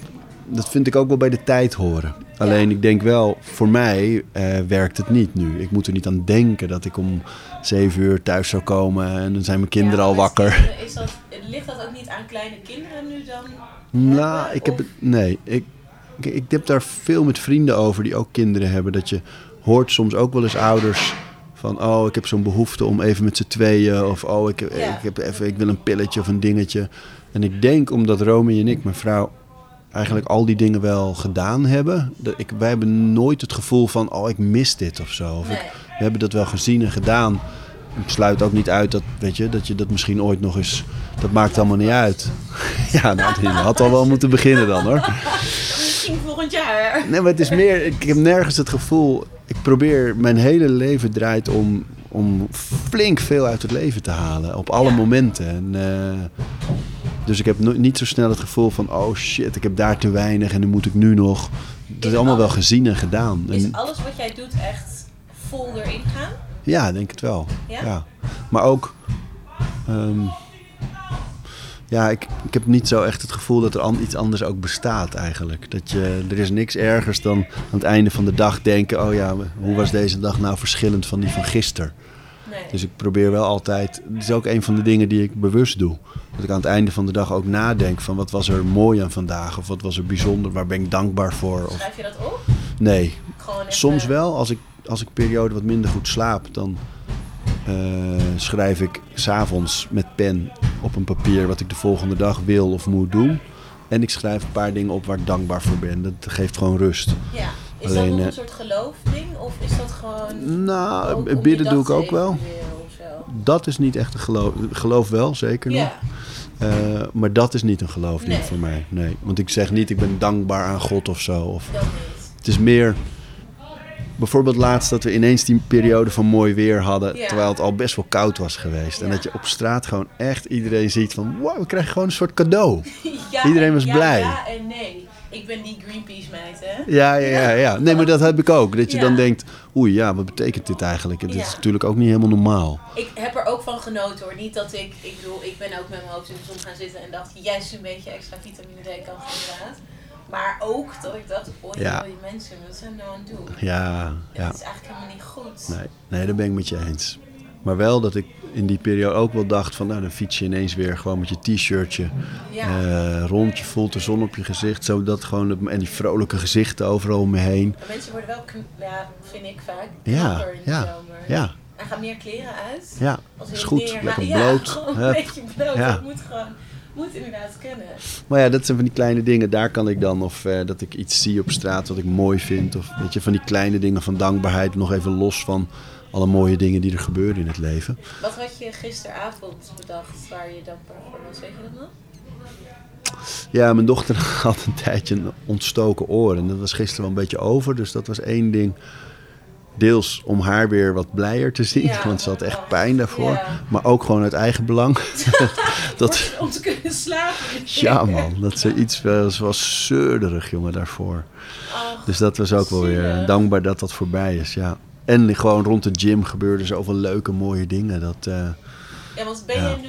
dat vind ik ook wel bij de tijd horen. Alleen ik denk wel, voor mij eh, werkt het niet nu. Ik moet er niet aan denken dat ik om zeven uur thuis zou komen en dan zijn mijn kinderen Ja, al wakker. Is dat, ligt dat ook niet aan kleine kinderen nu dan? Nou, ik heb het. Nee, ik, ik, ik heb daar veel met vrienden over die ook kinderen hebben. Dat je hoort soms ook wel eens ouders van: Oh, ik heb zo'n behoefte om even met z'n tweeën. Of oh, ik, ik, heb even, ik wil een pilletje of een dingetje. En ik denk omdat Romy en ik, mijn vrouw, eigenlijk al die dingen wel gedaan hebben. Dat ik, wij hebben nooit het gevoel van: Oh, ik mis dit of zo. Of ik, we hebben dat wel gezien en gedaan. Ik sluit ook niet uit dat, weet je, dat je dat misschien ooit nog eens. Dat maakt allemaal niet uit. ja, nou, je had al wel moeten beginnen dan hoor. Misschien volgend jaar. Nee, maar het is meer. Ik heb nergens het gevoel. Ik probeer. Mijn hele leven draait om. Om flink veel uit het leven te halen. Op alle Ja. momenten. En, eh, dus ik heb no- niet zo snel het gevoel van. Oh shit, ik heb daar te weinig. En dan moet ik nu nog. Dat is allemaal wel gezien en gedaan. Is En, alles wat jij doet echt vol erin gaan? ja, denk het wel. Ja? Ja. Maar ook. ehm, ja, ik, ik heb niet zo echt het gevoel dat er an- iets anders ook bestaat eigenlijk. Dat je, er is niks ergers dan aan het einde van de dag denken... oh ja, hoe was deze dag nou verschillend van die van gisteren? Nee. Dus ik probeer wel altijd... Het is ook een van de dingen die ik bewust doe. Dat ik aan het einde van de dag ook nadenk van... wat was er mooi aan vandaag? Of wat was er bijzonder? Waar ben ik dankbaar voor? Of, Schrijf je dat op? nee, even- Soms wel, als ik, als ik periode wat minder goed slaap, dan eh, schrijf ik s'avonds met pen op een papier wat ik de volgende dag wil of moet doen. En ik schrijf een paar dingen op waar ik dankbaar voor ben. Dat geeft gewoon rust. Ja. Is Alleen, dat nog eh, een soort geloofding? Of is dat gewoon... Nou, bidden doe ik ook wel. Dat is niet echt een geloof. Geloof wel, zeker nog. Ja. Eh, maar dat is niet een geloofding Nee. voor mij. Nee. Want ik zeg niet, ik ben dankbaar aan God of zo. Of, Dat niet. Het is meer. Bijvoorbeeld laatst dat we ineens die periode van mooi weer hadden. Ja. Terwijl het al best wel koud was geweest. En dat je op straat gewoon echt iedereen ziet van... Wow, we krijgen gewoon een soort cadeau. Ja, Iedereen was blij. Ja en nee. Ik ben die Greenpeace meid, hè? Ja, ja, ja, ja. Nee, maar dat heb ik ook. Dat je dan denkt... Oei, ja, wat betekent dit eigenlijk? Het is natuurlijk ook niet helemaal normaal. Ik heb er ook van genoten hoor. Niet dat ik, ik bedoel, ik ben ook met mijn hoofd in de zon gaan zitten en dacht, yes, een beetje extra vitamine D kan inderdaad. Maar ook dat ik dacht, oh Ja. die mensen, wat zijn nou aan het doen? Ja, ja. Dat is eigenlijk helemaal niet goed. Nee, nee, daar ben ik met je eens. Maar wel dat ik in die periode ook wel dacht van... Nou, dan fiets je ineens weer gewoon met je t-shirtje Ja. eh, rond. Je voelt de zon op je gezicht. Zodat gewoon, en die vrolijke gezichten overal om me heen. Maar mensen worden wel, ja, vind ik vaak, Ja, in de ja, zomer. ja, En gaan meer kleren uit. ja. Als is goed. meer- Lekker ja, bloot. gewoon Hup. een beetje bloot. Ja. Dat moet gewoon, moet inderdaad kunnen. Maar ja, dat zijn van die kleine dingen. Daar kan ik dan, of eh, dat ik iets zie op straat wat ik mooi vind. Of weet je, van die kleine dingen van dankbaarheid. Nog even los van alle mooie dingen die er gebeuren in het leven. Wat had je gisteravond bedacht waar je dankbaar voor was? Weet je dat nog? Ja, mijn dochter had een tijdje een ontstoken oor. En dat was gisteren wel een beetje over. Dus dat was één ding. Deels om haar weer wat blijer te zien. Ja. Want ze had echt pijn daarvoor. Ja. Maar ook gewoon uit eigen belang. dat, Om te kunnen slapen. ja man, dat ze iets was, was zeurderig jongen daarvoor. Ach, Dus dat was ook wel weer eh, dankbaar dat dat voorbij is, ja. En gewoon rond de gym gebeurden zoveel leuke, mooie dingen. Dat, eh, Ja, want ben Ja. je nu...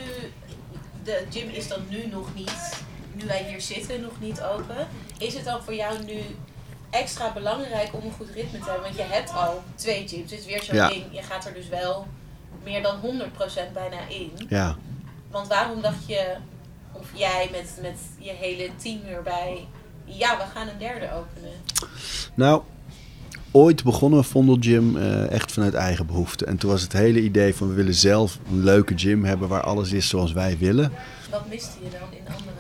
De gym is dan nu nog niet, nu wij hier zitten, nog niet open. Is het dan voor jou nu extra belangrijk om een goed ritme te hebben? Want je hebt al twee gyms. Het is weer zo'n Ja. ding. Je gaat er dus wel meer dan 100% bijna in. ja. Want waarom dacht je of jij met, met je hele team erbij, ja, we gaan een derde openen? Nou, ooit begonnen we Vondel Gym eh, echt vanuit eigen behoefte. En toen was het hele idee van we willen zelf een leuke gym hebben waar alles is zoals wij willen. Wat miste je dan in andere...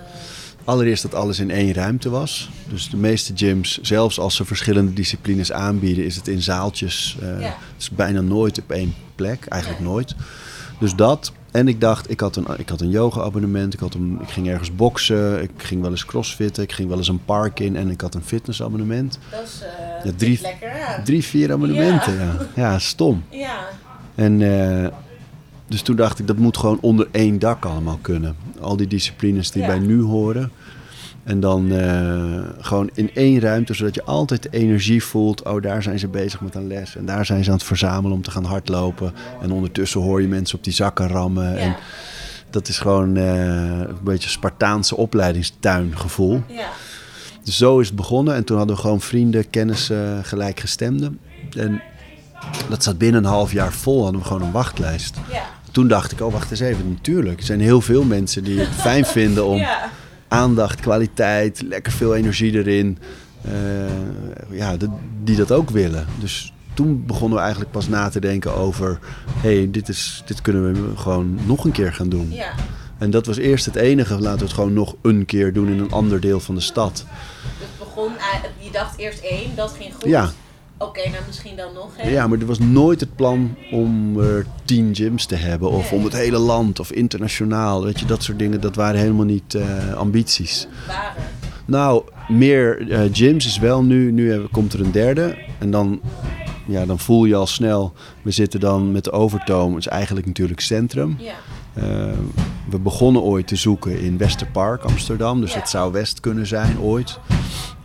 Allereerst dat alles in één ruimte was. Dus de meeste gyms, zelfs als ze verschillende disciplines aanbieden, is het in zaaltjes. eh, Ja. Het is bijna nooit op één plek, eigenlijk nooit. Dus dat. En ik dacht, ik had een, ik had een yoga-abonnement, ik, had een, ik ging ergens boksen, ik ging wel eens crossfitten, ik ging wel eens een park in en ik had een fitnessabonnement. Dat is eh, Ja, drie- lekker, ja. Drie, vier abonnementen, ja. Ja, stom. Ja, En eh, dus toen dacht ik, dat moet gewoon onder één dak allemaal kunnen. Al die disciplines die Ja. bij nu horen. En dan eh, gewoon in één ruimte, zodat je altijd de energie voelt. Oh, daar zijn ze bezig met een les. En daar zijn ze aan het verzamelen om te gaan hardlopen. En ondertussen hoor je mensen op die zakken rammen. En dat is gewoon eh, een beetje Spartaanse opleidingstuingevoel. ja. Dus zo is het begonnen. En toen hadden we gewoon vrienden, kennissen, gelijkgestemden. En dat zat binnen een half jaar vol. Hadden we gewoon een wachtlijst. ja. Toen dacht ik, oh wacht eens even. Natuurlijk, er zijn heel veel mensen die het fijn vinden om ja. aandacht, kwaliteit, lekker veel energie erin. eh, ja, de- die dat ook willen. Dus toen begonnen we eigenlijk pas na te denken over... hé, hey, dit, is, dit kunnen we gewoon nog een keer gaan doen. ja. En dat was eerst het enige. Laten we het gewoon nog een keer doen in een ander deel van de stad. Het begon, eigenlijk- je dacht eerst één, dat ging goed. Ja. Oké, nou misschien dan nog één. Ja, maar er was nooit het plan om er tien gyms te hebben. Of Nee. om het hele land of internationaal. Weet je, dat soort dingen. Dat waren helemaal niet eh, ambities. Waren. Nou, meer eh, gyms is wel nu. Nu hebben- komt er een derde. En dan, ja, dan voel je al snel. We zitten dan met de Overtoom. Het is eigenlijk natuurlijk centrum. Ja. Eh, we begonnen ooit te zoeken in Westerpark, Amsterdam. Dus Ja. het zou West kunnen zijn ooit.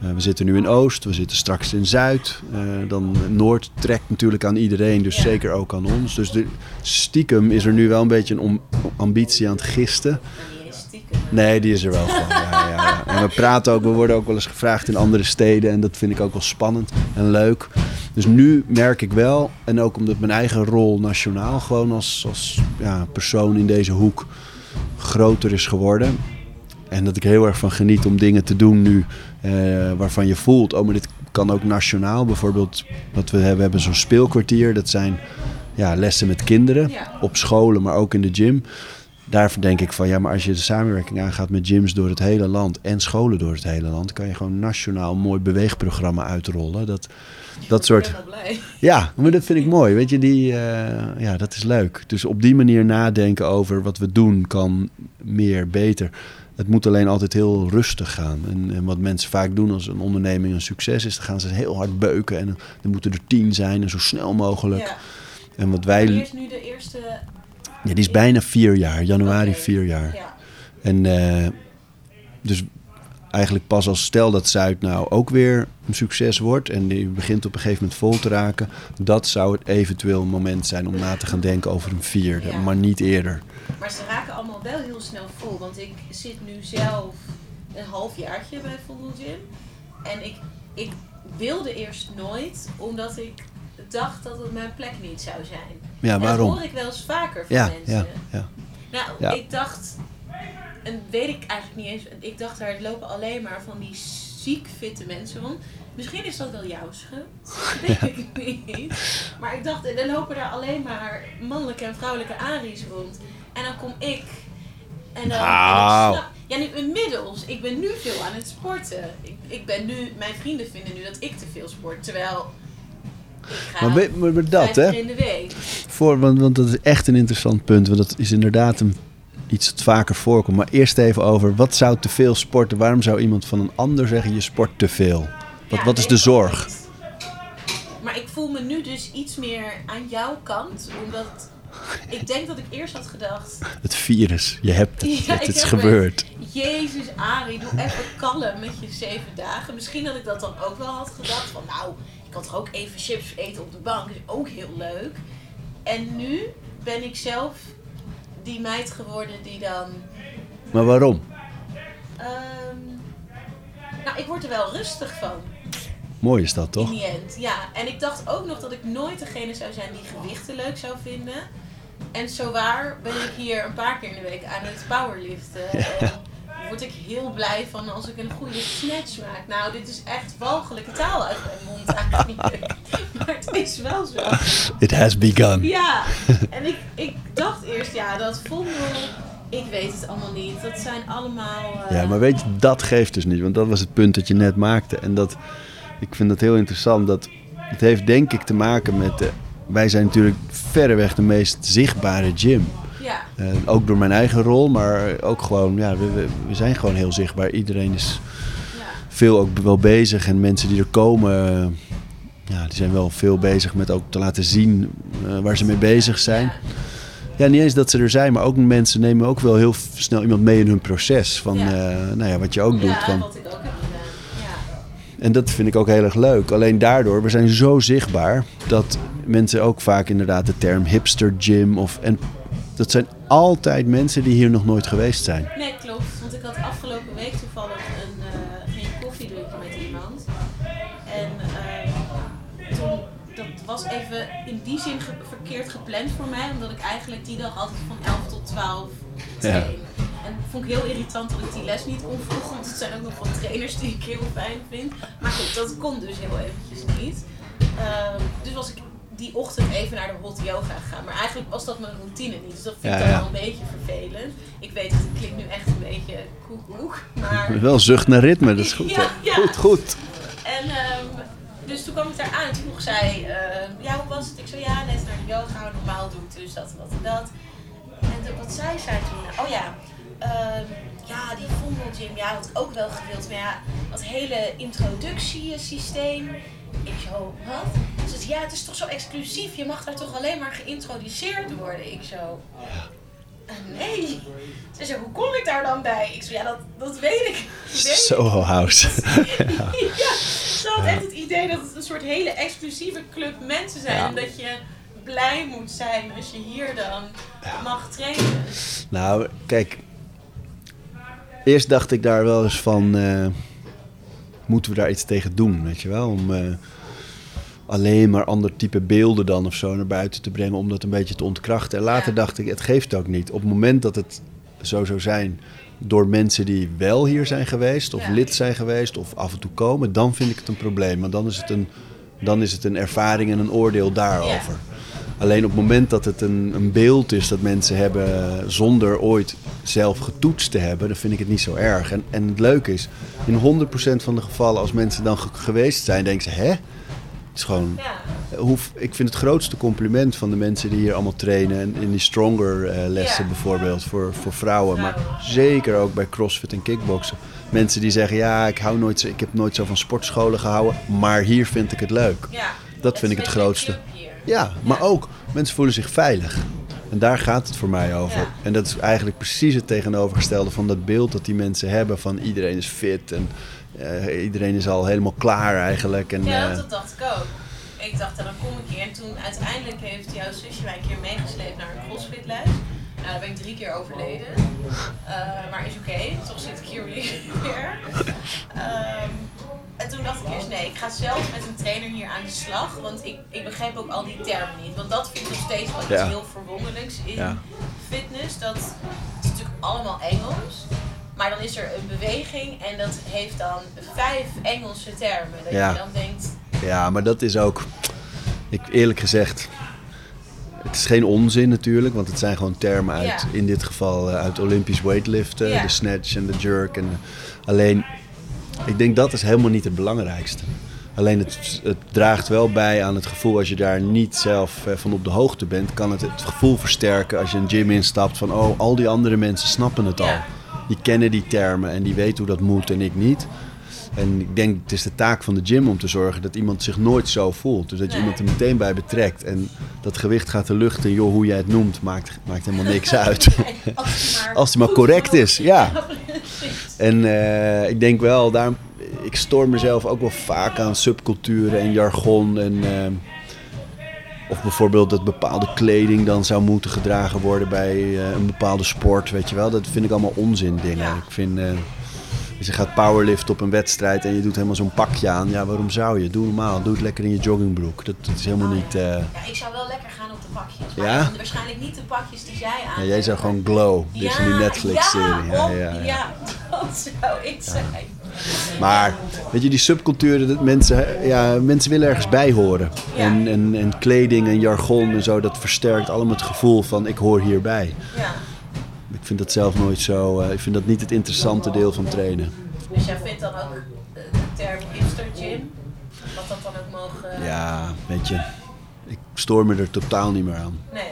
Eh, we zitten nu in Oost, we zitten straks in Zuid. Eh, dan Noord trekt natuurlijk aan iedereen, dus Ja. zeker ook aan ons. Dus de, stiekem is er nu wel een beetje een om- ambitie aan het gisten. En die is stiekem. Nee, die is er wel. Ja, ja, ja. En we praten ook, we worden ook wel eens gevraagd in andere steden. En dat vind ik ook wel spannend en leuk. Dus nu merk ik wel, en ook omdat mijn eigen rol nationaal gewoon als, als ja, persoon in deze hoek groter is geworden. En dat ik heel erg van geniet om dingen te doen nu eh, waarvan je voelt, oh maar dit kan ook nationaal. Bijvoorbeeld wat we hebben, we hebben zo'n speelkwartier. Dat zijn ja, lessen met kinderen op scholen, maar ook in de gym. Daar denk ik van, ja, maar als je de samenwerking aangaat met gyms door het hele land en scholen door het hele land, kan je gewoon nationaal een mooi beweegprogramma uitrollen. Dat, dat soort. Ja, maar dat vind ik mooi. Weet je, die, eh, ja, dat is leuk. Dus op die manier nadenken over wat we doen kan meer, beter. Het moet alleen altijd heel rustig gaan. En, en wat mensen vaak doen als een onderneming een succes is, dan gaan ze heel hard beuken. En dan moeten er tien zijn en zo snel mogelijk. Ja. En wat wij. Hier is nu de eerste... Ja, die is bijna vier jaar, januari vier jaar. Ja. En eh, dus eigenlijk pas als stel dat Zuid nou ook weer een succes wordt en die begint op een gegeven moment vol te raken, dat zou het eventueel moment zijn om na te gaan denken over een vierde, Ja. maar niet eerder. Maar ze raken allemaal wel heel snel vol. Want ik zit nu zelf een halfjaartje bij Vondel Gym. En ik, ik wilde eerst nooit, omdat ik dacht dat het mijn plek niet zou zijn. Ja, En waarom? dat hoor ik wel eens vaker van Ja, mensen. ja, ja. Nou, Ja. ik dacht, en weet ik eigenlijk niet eens, ik dacht daar lopen alleen maar van die ziek fitte mensen rond. Misschien is dat wel jouw schuld, weet ik niet. Maar ik dacht, er lopen daar alleen maar mannelijke en vrouwelijke Aries rond. En dan kom ik. En dan. Nou. en ja, nu inmiddels. Ik ben nu veel aan het sporten. Ik, ik ben nu, mijn vrienden vinden nu dat ik te veel sport. Terwijl. Maar, maar, maar dat, hè? in de week. Voor, want, want dat is echt een interessant punt. Want dat is inderdaad een, iets dat vaker voorkomt. Maar eerst even over, wat zou te veel sporten? Waarom zou iemand van een ander zeggen, je sport te veel? Wat, Ja, wat is de zorg? Maar ik voel me nu dus iets meer aan jouw kant. Omdat ik denk dat ik eerst had gedacht... Het virus, je hebt het, Ja, het is gebeurd. Jezus, Arie, doe even kalm met je zeven dagen. Misschien dat ik dat dan ook wel had gedacht. Van nou, ik kan toch ook even chips eten op de bank. is ook heel leuk. En nu ben ik zelf die meid geworden die dan... Maar waarom? ehm, nou, ik word er wel rustig van. Mooi is dat, toch? In end, ja. En ik dacht ook nog dat ik nooit degene zou zijn die gewichten leuk zou vinden. En zo waar ben ik hier een paar keer in de week aan het powerliften. En word ik heel blij van als ik een goede snatch maak. Nou, dit is echt walgelijke taal uit mijn mond eigenlijk. maar het is wel zo. It has begun. Ja, en ik, ik dacht eerst, ja, dat Vondel, ik weet het allemaal niet. Dat zijn allemaal... eh, Ja, maar weet je, dat geeft dus niet. Want dat was het punt dat je net maakte. En dat, ik vind dat heel interessant. Dat, het heeft denk ik te maken met... De, wij zijn natuurlijk verreweg de meest zichtbare gym. Ja, Eh, ook door mijn eigen rol, maar ook gewoon... Ja, we, we, we zijn gewoon heel zichtbaar. Iedereen is ja. veel ook wel bezig. En mensen die er komen... ja, die zijn wel veel bezig met ook te laten zien eh, waar ze mee bezig zijn. Ja, niet eens dat ze er zijn, maar ook mensen nemen ook wel heel snel iemand mee in hun proces. Van, eh, nou ja, wat je ook doet. Ja, Van, wat ik ook heb gedaan. Ja. en dat vind ik ook heel erg leuk. Alleen daardoor, we zijn zo zichtbaar dat mensen ook vaak inderdaad de term hipster gym of en dat zijn altijd mensen die hier nog nooit geweest zijn. Nee, klopt. Want ik had afgelopen week toevallig een, eh ging koffiedrinkje met iemand. En eh, toen, dat was even in die zin ge- verkeerd gepland voor mij. Omdat ik eigenlijk die dag altijd van 11 tot 12 train. En vond ik heel irritant dat ik die les niet kon volgen. Want het zijn ook nog wat trainers die ik heel fijn vind. Maar goed, dat kon dus heel eventjes niet. Ehm, dus was ik die ochtend even naar de hot yoga gegaan. Maar eigenlijk was dat mijn routine niet. Dus dat vind ik Ja, dan ja. wel een beetje vervelend. Ik weet het, het klinkt nu echt een beetje koekoek. Maar Wel zucht naar ritme, dat is goed. Ja. Goed, goed. en ehm, dus toen kwam ik daar aan en toen vroeg zij, ehm, ja hoe was het? Ik zo, ja net naar de yoga, normaal doe ik dus dat en dat en dat. En toen- wat zij zei toen, oh ja, ehm, ja die Vondel Gym, ja had ook wel gewild. Maar ja, dat hele introductiesysteem. Ik zo, wat? Ze zei, ja het is toch zo exclusief, je mag daar toch alleen maar geïntroduceerd worden? Ik zo, "Eh, nee. Ze zei, hoe kom ik daar dan bij? Ik zo, ja dat, dat weet ik. Weet ik Soho House. ja, ze had echt het idee dat het een soort hele exclusieve club mensen zijn. Ja. En dat je blij moet zijn als je hier dan mag trainen. Nou, kijk. Eerst dacht ik daar wel eens van... eh, moeten we daar iets tegen doen, weet je wel? Om eh, alleen maar ander type beelden dan of zo naar buiten te brengen... om dat een beetje te ontkrachten. En later Ja. dacht ik, het geeft ook niet. Op het moment dat het zo zou zijn... door mensen die wel hier zijn geweest... of Ja. lid zijn geweest of af en toe komen... dan vind ik het een probleem. Want dan is het een, dan is het een ervaring en een oordeel daarover. Alleen op het moment dat het een, een beeld is dat mensen hebben zonder ooit zelf getoetst te hebben, dan vind ik het niet zo erg. En, en het leuke is, in 100% van de gevallen als mensen dan ge- geweest zijn, denken ze, hè? Het is gewoon, Ja, hoe, ik vind het grootste compliment van de mensen die hier allemaal trainen. En in die stronger eh, lessen Ja. bijvoorbeeld voor, voor vrouwen. Maar zeker ook bij crossfit en kickboksen. Mensen die zeggen, ja, ik, hou nooit, ik heb nooit zo van sportscholen gehouden. Maar hier vind ik het leuk. ja. Dat vind ik het grootste. Ja, maar ook mensen voelen zich veilig. En daar gaat het voor mij over. Ja. En dat is eigenlijk precies het tegenovergestelde van dat beeld dat die mensen hebben van iedereen is fit en eh, iedereen is al helemaal klaar eigenlijk. En, Ja, eh, dat dacht ik ook. Ik dacht, dan kom ik hier. En toen uiteindelijk heeft jouw zusje mij een keer meegesleept naar een crossfitles. Nou, daar ben ik drie keer overleden. Eh, maar is oké, toch zit ik hier weer. Ehm, en toen dacht ik eerst, nee, ik ga zelf met een trainer hier aan de slag. Want ik, ik begreep ook al die termen niet. Want dat vind ik nog steeds wel iets Ja. heel verwonderlijks in Ja. fitness. Dat het is natuurlijk allemaal Engels. Maar dan is er een beweging en dat heeft dan vijf Engelse termen. Dat Ja. je dan denkt, Ja, maar dat is ook, ik, eerlijk gezegd, het is geen onzin natuurlijk, want het zijn gewoon termen uit, Ja. in dit geval eh, uit Olympisch weightliften, Ja. de snatch en de jerk. En, alleen, ik denk dat is helemaal niet het belangrijkste. Alleen het, het draagt wel bij aan het gevoel als je daar niet zelf eh, van op de hoogte bent, kan het het gevoel versterken als je een gym instapt van oh, al die andere mensen snappen het al. Die kennen die termen en die weten hoe dat moet en ik niet. En ik denk, het is de taak van de gym om te zorgen dat iemand zich nooit zo voelt. Dus dat je Nee. iemand er meteen bij betrekt. En dat gewicht gaat de lucht in. Joh, hoe jij het noemt, maakt, maakt helemaal niks uit. als maar, Als die maar correct is, ja. En eh, ik denk wel, daar, ik stoor mezelf ook wel vaak aan subculturen en jargon. En, eh, of bijvoorbeeld dat bepaalde kleding dan zou moeten gedragen worden bij eh, een bepaalde sport. Weet je wel, dat vind ik allemaal onzin dingen. Ja. Ik vind, als je gaat powerliften op een wedstrijd en je doet helemaal zo'n pakje aan. Ja, waarom zou je? Doe normaal, doe het lekker in je joggingbroek. Dat, dat is helemaal Oh, niet... Ja, ik zou wel lekker pakjes. Maar Ja? waarschijnlijk niet de pakjes die jij aan ja, jij zou gewoon Glow, dit is die Netflix-serie. Ja, Ja, ja, dat. zou ik zijn. Maar weet je, die subculturen, dat mensen, ja, mensen willen ergens bij horen. En, en, en kleding en jargon en zo, dat versterkt allemaal het gevoel van ik hoor hierbij. Ja. Ik vind dat zelf nooit zo, eh, ik vind dat niet het interessante deel van trainen. Dus jij vindt dan ook eh, de term hipster gym, dat dat dan ook mogen... Ja, weet je, stoor me er totaal niet meer aan. Nee,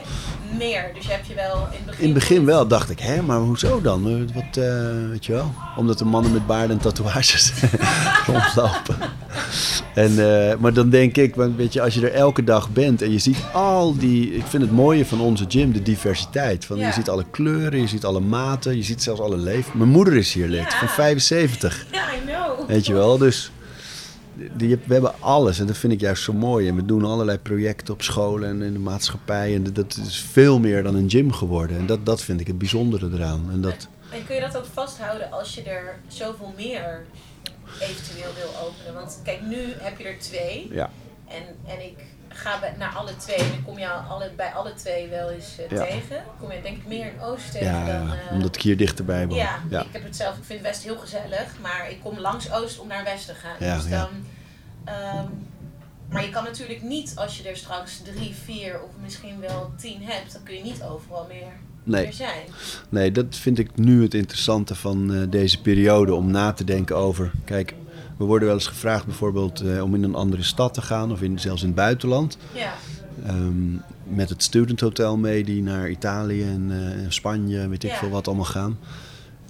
meer. Dus je hebt je wel in het begin... In het begin wel, dacht ik, hè, maar hoezo dan? Eh, Wat, eh, weet je wel? Omdat de mannen met baarden en tatoeages rondlopen. En, eh, maar dan denk ik, want weet je, als je er elke dag bent en je ziet al die... Ik vind het mooie van onze gym, de diversiteit. Van, Ja. Je ziet alle kleuren, je ziet alle maten, je ziet zelfs alle leven. Mijn moeder is hier lid, Ja. van 75. Ja, I know. Weet je wel, dus we hebben alles en dat vind ik juist zo mooi. En we doen allerlei projecten op scholen en in de maatschappij. En dat is veel meer dan een gym geworden. En dat, dat vind ik het bijzondere eraan. En dat, En kun je dat ook vasthouden als je er zoveel meer eventueel wil openen? Want kijk, nu heb je er twee. ja, En, en ik ga bij, naar alle twee. En dan kom je al alle, bij alle twee wel eens eh, Ja. tegen. Kom je denk ik meer in Oost tegen ja, dan... eh, omdat ik hier dichterbij woon. ja, ja. ik heb het zelf. Ik vind West heel gezellig. Maar ik kom langs Oost om naar West te gaan. Ja, dus dan... ehm, maar je kan natuurlijk niet, als je er straks drie, vier of misschien wel tien hebt, dan kun je niet overal meer, Nee. meer zijn. Nee, dat vind ik nu het interessante van eh, deze periode. Om na te denken over. Kijk, we worden wel eens gevraagd bijvoorbeeld eh, om in een andere stad te gaan. Of in, zelfs in het buitenland. Ja, Ehm, met het Student Hotel mee die naar Italië en eh, Spanje, weet ik Ja. veel wat allemaal gaan.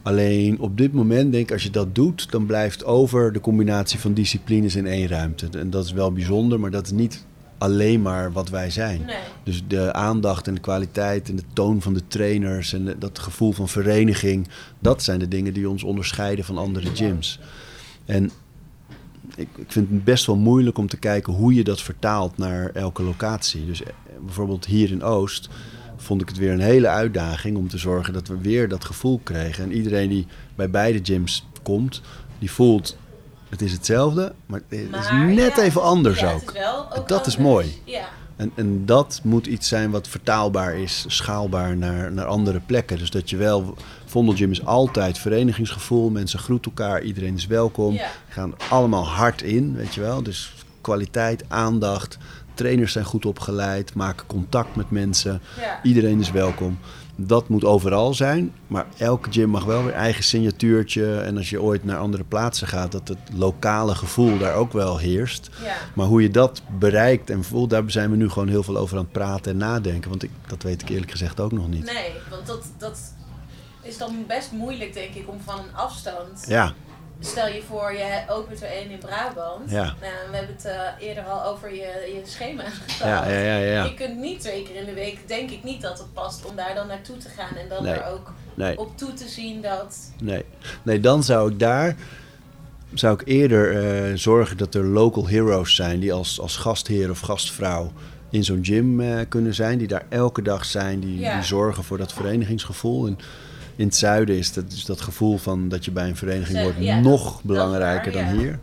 Alleen op dit moment denk ik, als je dat doet, dan blijft over de combinatie van disciplines in één ruimte. En dat is wel bijzonder, maar dat is niet alleen maar wat wij zijn. nee. Dus de aandacht en de kwaliteit en de toon van de trainers en de- dat gevoel van vereniging, dat zijn de dingen die ons onderscheiden van andere gyms. En ik, ik vind het best wel moeilijk om te kijken hoe je dat vertaalt naar elke locatie. Dus eh, bijvoorbeeld hier in Oost vond ik het weer een hele uitdaging om te zorgen dat we weer dat gevoel kregen. En iedereen die bij beide gyms komt, die voelt het is hetzelfde, maar het is Maar, net ja, even anders ja, ook. Het is wel ook Dat is mooi. Ja, En, en dat moet iets zijn wat vertaalbaar is, schaalbaar naar, naar andere plekken. Dus dat je wel, Vondelgym is altijd verenigingsgevoel, mensen groeten elkaar, iedereen is welkom. Ja. Gaan allemaal hard in, weet je wel. Dus kwaliteit, aandacht, trainers zijn goed opgeleid, maken contact met mensen, ja. iedereen is welkom. Dat moet overal zijn, maar elke gym mag wel weer eigen signatuurtje. En als je ooit naar andere plaatsen gaat, dat het lokale gevoel daar ook wel heerst. ja. Maar hoe je dat bereikt en voelt, daar zijn we nu gewoon heel veel over aan het praten en nadenken. Want ik, dat weet ik eerlijk gezegd ook nog niet. Nee, want dat, dat is dan best moeilijk, denk ik, om van een afstand. Ja, Stel je voor, je opent er één in Brabant. Ja. Nou, we hebben het eh, eerder al over je, je schema gehad. ja, ja, ja. ja. Je kunt niet twee keer in de week, denk ik niet dat het past om daar dan naartoe te gaan. En dan Nee. er ook Nee, op toe te zien dat... nee. nee, dan zou ik daar zou ik eerder eh, zorgen dat er local heroes zijn die als, als gastheer of gastvrouw in zo'n gym eh, kunnen zijn. Die daar elke dag zijn, die, die zorgen voor dat verenigingsgevoel. En in het zuiden is dat, dus dat gevoel van dat je bij een vereniging wordt ja, nog is belangrijker waar, dan ja. hier.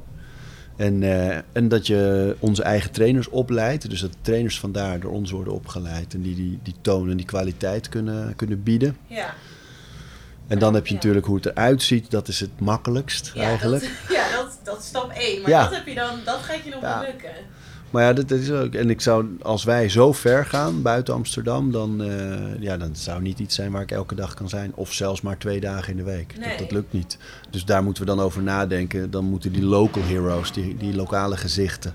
En, eh, en dat je onze eigen trainers opleidt. Dus dat de trainers vandaar door ons worden opgeleid. En die die, die toon en die kwaliteit kunnen, kunnen bieden. Ja, En dan heb je Ja. natuurlijk hoe het eruit ziet. Dat is het makkelijkst ja, eigenlijk. Dat, ja, dat, dat is stap één. Maar Ja. dat, heb je dan, dat gaat je nog wel lukken. Maar ja, dat, dat is ook. En ik zou, als wij zo ver gaan buiten Amsterdam, dan, eh, ja, dan zou niet iets zijn waar ik elke dag kan zijn. Of zelfs maar twee dagen in de week. Nee. Dat, dat lukt niet. Dus daar moeten we dan over nadenken. Dan moeten die local heroes, die, die lokale gezichten,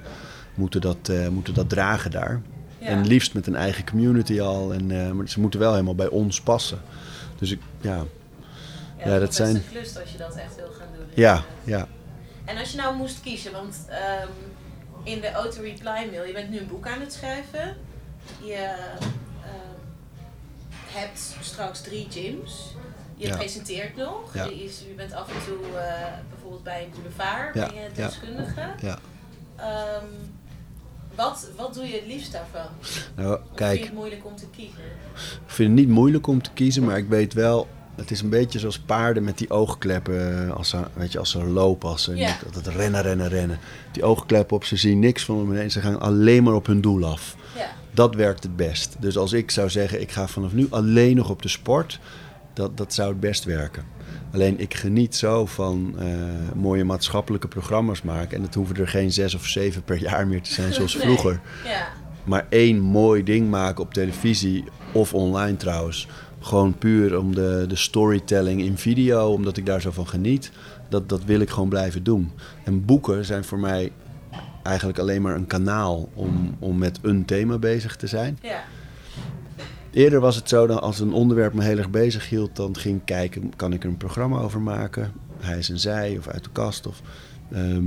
moeten dat, eh, moeten dat dragen daar. Ja. En liefst met een eigen community al. En, eh, maar ze moeten wel helemaal bij ons passen. Dus ik, ja, Ja, Ja, dat dat is zijn- een klus als je dat echt wil gaan doen. ja, ja. En als je nou moest kiezen, want ehm, in de auto-reply mail, je bent nu een boek aan het schrijven. Je ehm, hebt straks drie gyms. Je Ja. presenteert nog. Ja. Je, is, je bent af en toe eh, bijvoorbeeld bij een boulevard, Ja, ben je deskundige. ja. Ehm, wat, wat doe je het liefst daarvan? Nou, Of vind kijk. je het moeilijk om te kiezen? Ik vind het niet moeilijk om te kiezen, maar ik weet wel... Het is een beetje zoals paarden met die oogkleppen eh, als ze, weet je, als ze lopen. Als ze dat rennen, rennen, rennen. Die oogkleppen op, ze zien niks van om beneden. Ze gaan alleen maar op hun doel af. Dat werkt het best. Dus als ik zou zeggen, ik ga vanaf nu alleen nog op de sport... Dat, dat zou het best werken. Alleen ik geniet zo van eh, mooie maatschappelijke programma's maken. En het hoeven er geen zes of zeven per jaar meer te zijn zoals Nee. vroeger. Ja. Maar één mooi ding maken op televisie of online trouwens. Gewoon puur om de, de storytelling in video, omdat ik daar zo van geniet. Dat, dat wil ik gewoon blijven doen. En boeken zijn voor mij eigenlijk alleen maar een kanaal om, om met een thema bezig te zijn. Ja. Eerder was het zo dat als een onderwerp me heel erg bezig hield, dan ging ik kijken, kan ik er een programma over maken? Hij is en zij of uit de kast of ehm,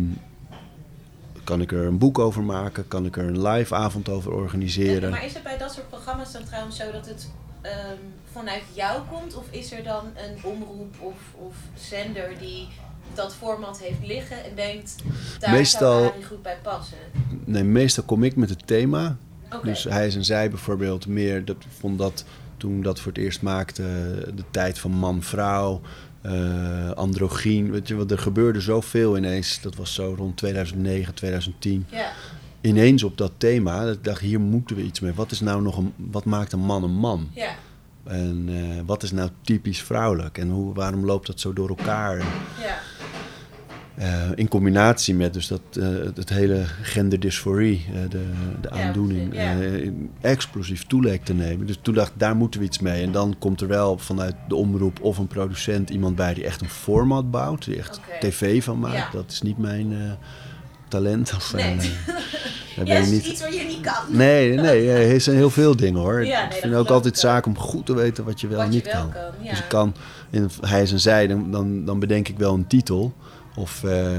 kan ik er een boek over maken? Kan ik er een live avond over organiseren? Maar is het bij dat soort programma's dan trouwens zo dat het ehm, vanuit jou komt? Of is er dan een omroep of, of zender die dat format heeft liggen en denkt, daar Meestal- zou Arie goed bij passen? Nee, meestal kom ik met het thema. Dus hij is en zij bijvoorbeeld meer, dat vond dat toen dat voor het eerst maakte, de tijd van man-vrouw, eh androgyn. Weet je, want er gebeurde zoveel ineens. Dat was zo rond 2009, 2010. Ja, Ineens op dat thema. Dat ik dacht, hier moeten we iets mee. Wat is nou nog een, wat maakt een man een man? ja, En eh, wat is nou typisch vrouwelijk? En hoe, waarom loopt dat zo door elkaar? ja. Eh, in combinatie met dus dat, eh, het, hele genderdysforie, eh, de, de Ja, aandoening, ja. explosief toeleek te nemen. Dus toen dacht ik, daar moeten we iets mee. En dan komt er wel vanuit de omroep of een producent iemand bij die echt een format bouwt, die echt tv van maakt. Ja. Dat is niet mijn talent. Of, Nee. eh, Ja, je is niet... iets waar je niet kan. Nee, nee, eh, er zijn heel veel dingen hoor. Ja, nee, ik vind ook altijd zaak om goed te weten wat je wel en Wat je niet wel kan. kan, ja. Dus ik kan, in hij is en zij, dan, dan, bedenk ik wel een titel. Of, eh,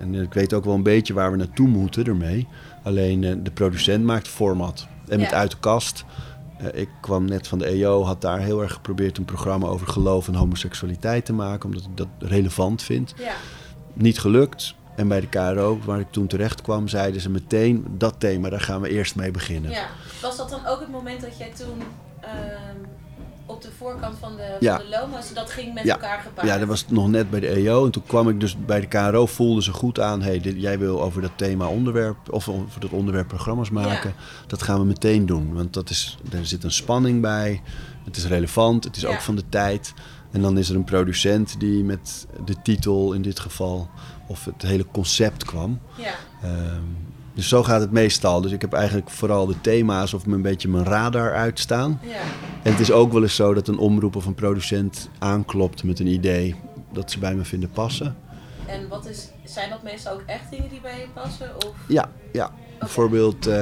en ik weet ook wel een beetje waar we naartoe moeten ermee. Alleen eh, de producent maakt format. En met uit de kast. eh, ik kwam net van de EO, had daar heel erg geprobeerd een programma over geloof en homoseksualiteit te maken. Omdat ik dat relevant vind. Ja, Niet gelukt. En bij de KRO, waar ik toen terecht kwam, zeiden ze meteen... dat thema, daar gaan we eerst mee beginnen. ja. Was dat dan ook het moment dat jij toen ehm, op de voorkant van de, Ja. van de Lomas dat ging met Ja. elkaar gepaard? Ja, dat was nog net bij de EO. En toen kwam ik dus bij de KRO, voelde ze goed aan... Hey, dit- jij wil over dat thema onderwerp, of over dat onderwerp programma's maken. Dat gaan we meteen doen. Want dat is, er zit een spanning bij. Het is relevant, het is Ja. ook van de tijd. En dan is er een producent die met de titel in dit geval... of het hele concept kwam. Ja, Ehm, dus zo gaat het meestal. Dus ik heb eigenlijk vooral de thema's of een beetje mijn radar uitstaan. ja. En het is ook wel eens zo dat een omroep of een producent aanklopt met een idee dat ze bij me vinden passen. En wat is, zijn dat meestal ook echt dingen die bij je passen? Of? Ja, ja. Bijvoorbeeld eh,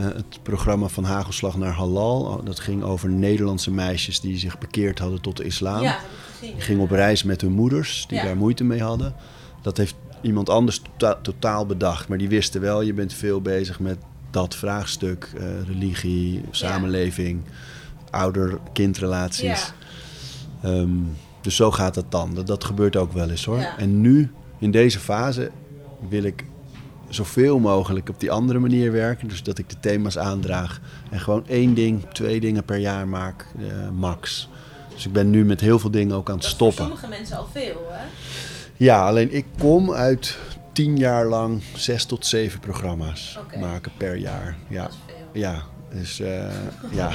het programma van Hagelslag naar Halal. Oh, Dat ging over Nederlandse meisjes die zich bekeerd hadden tot de islam. Ja. Die gingen op reis met hun moeders, die Ja. daar moeite mee hadden. Dat heeft iemand anders tota- totaal bedacht. Maar die wisten wel, je bent veel bezig met dat vraagstuk. eh, religie, samenleving, ouder-kindrelaties. Ehm, dus zo gaat het dan. Dat, dat gebeurt ook wel eens hoor. En nu, in deze fase, wil ik zoveel mogelijk op die andere manier werken. Dus dat ik de thema's aandraag. En gewoon één ding, twee dingen per jaar maak, eh, max. Dus ik ben nu met heel veel dingen ook aan het Dat is voor stoppen. sommige mensen al veel, hè? Ja, alleen ik kom uit tien jaar lang zes tot zeven programma's maken per jaar. Ja, Dat is veel. ja. Dus eh, ja.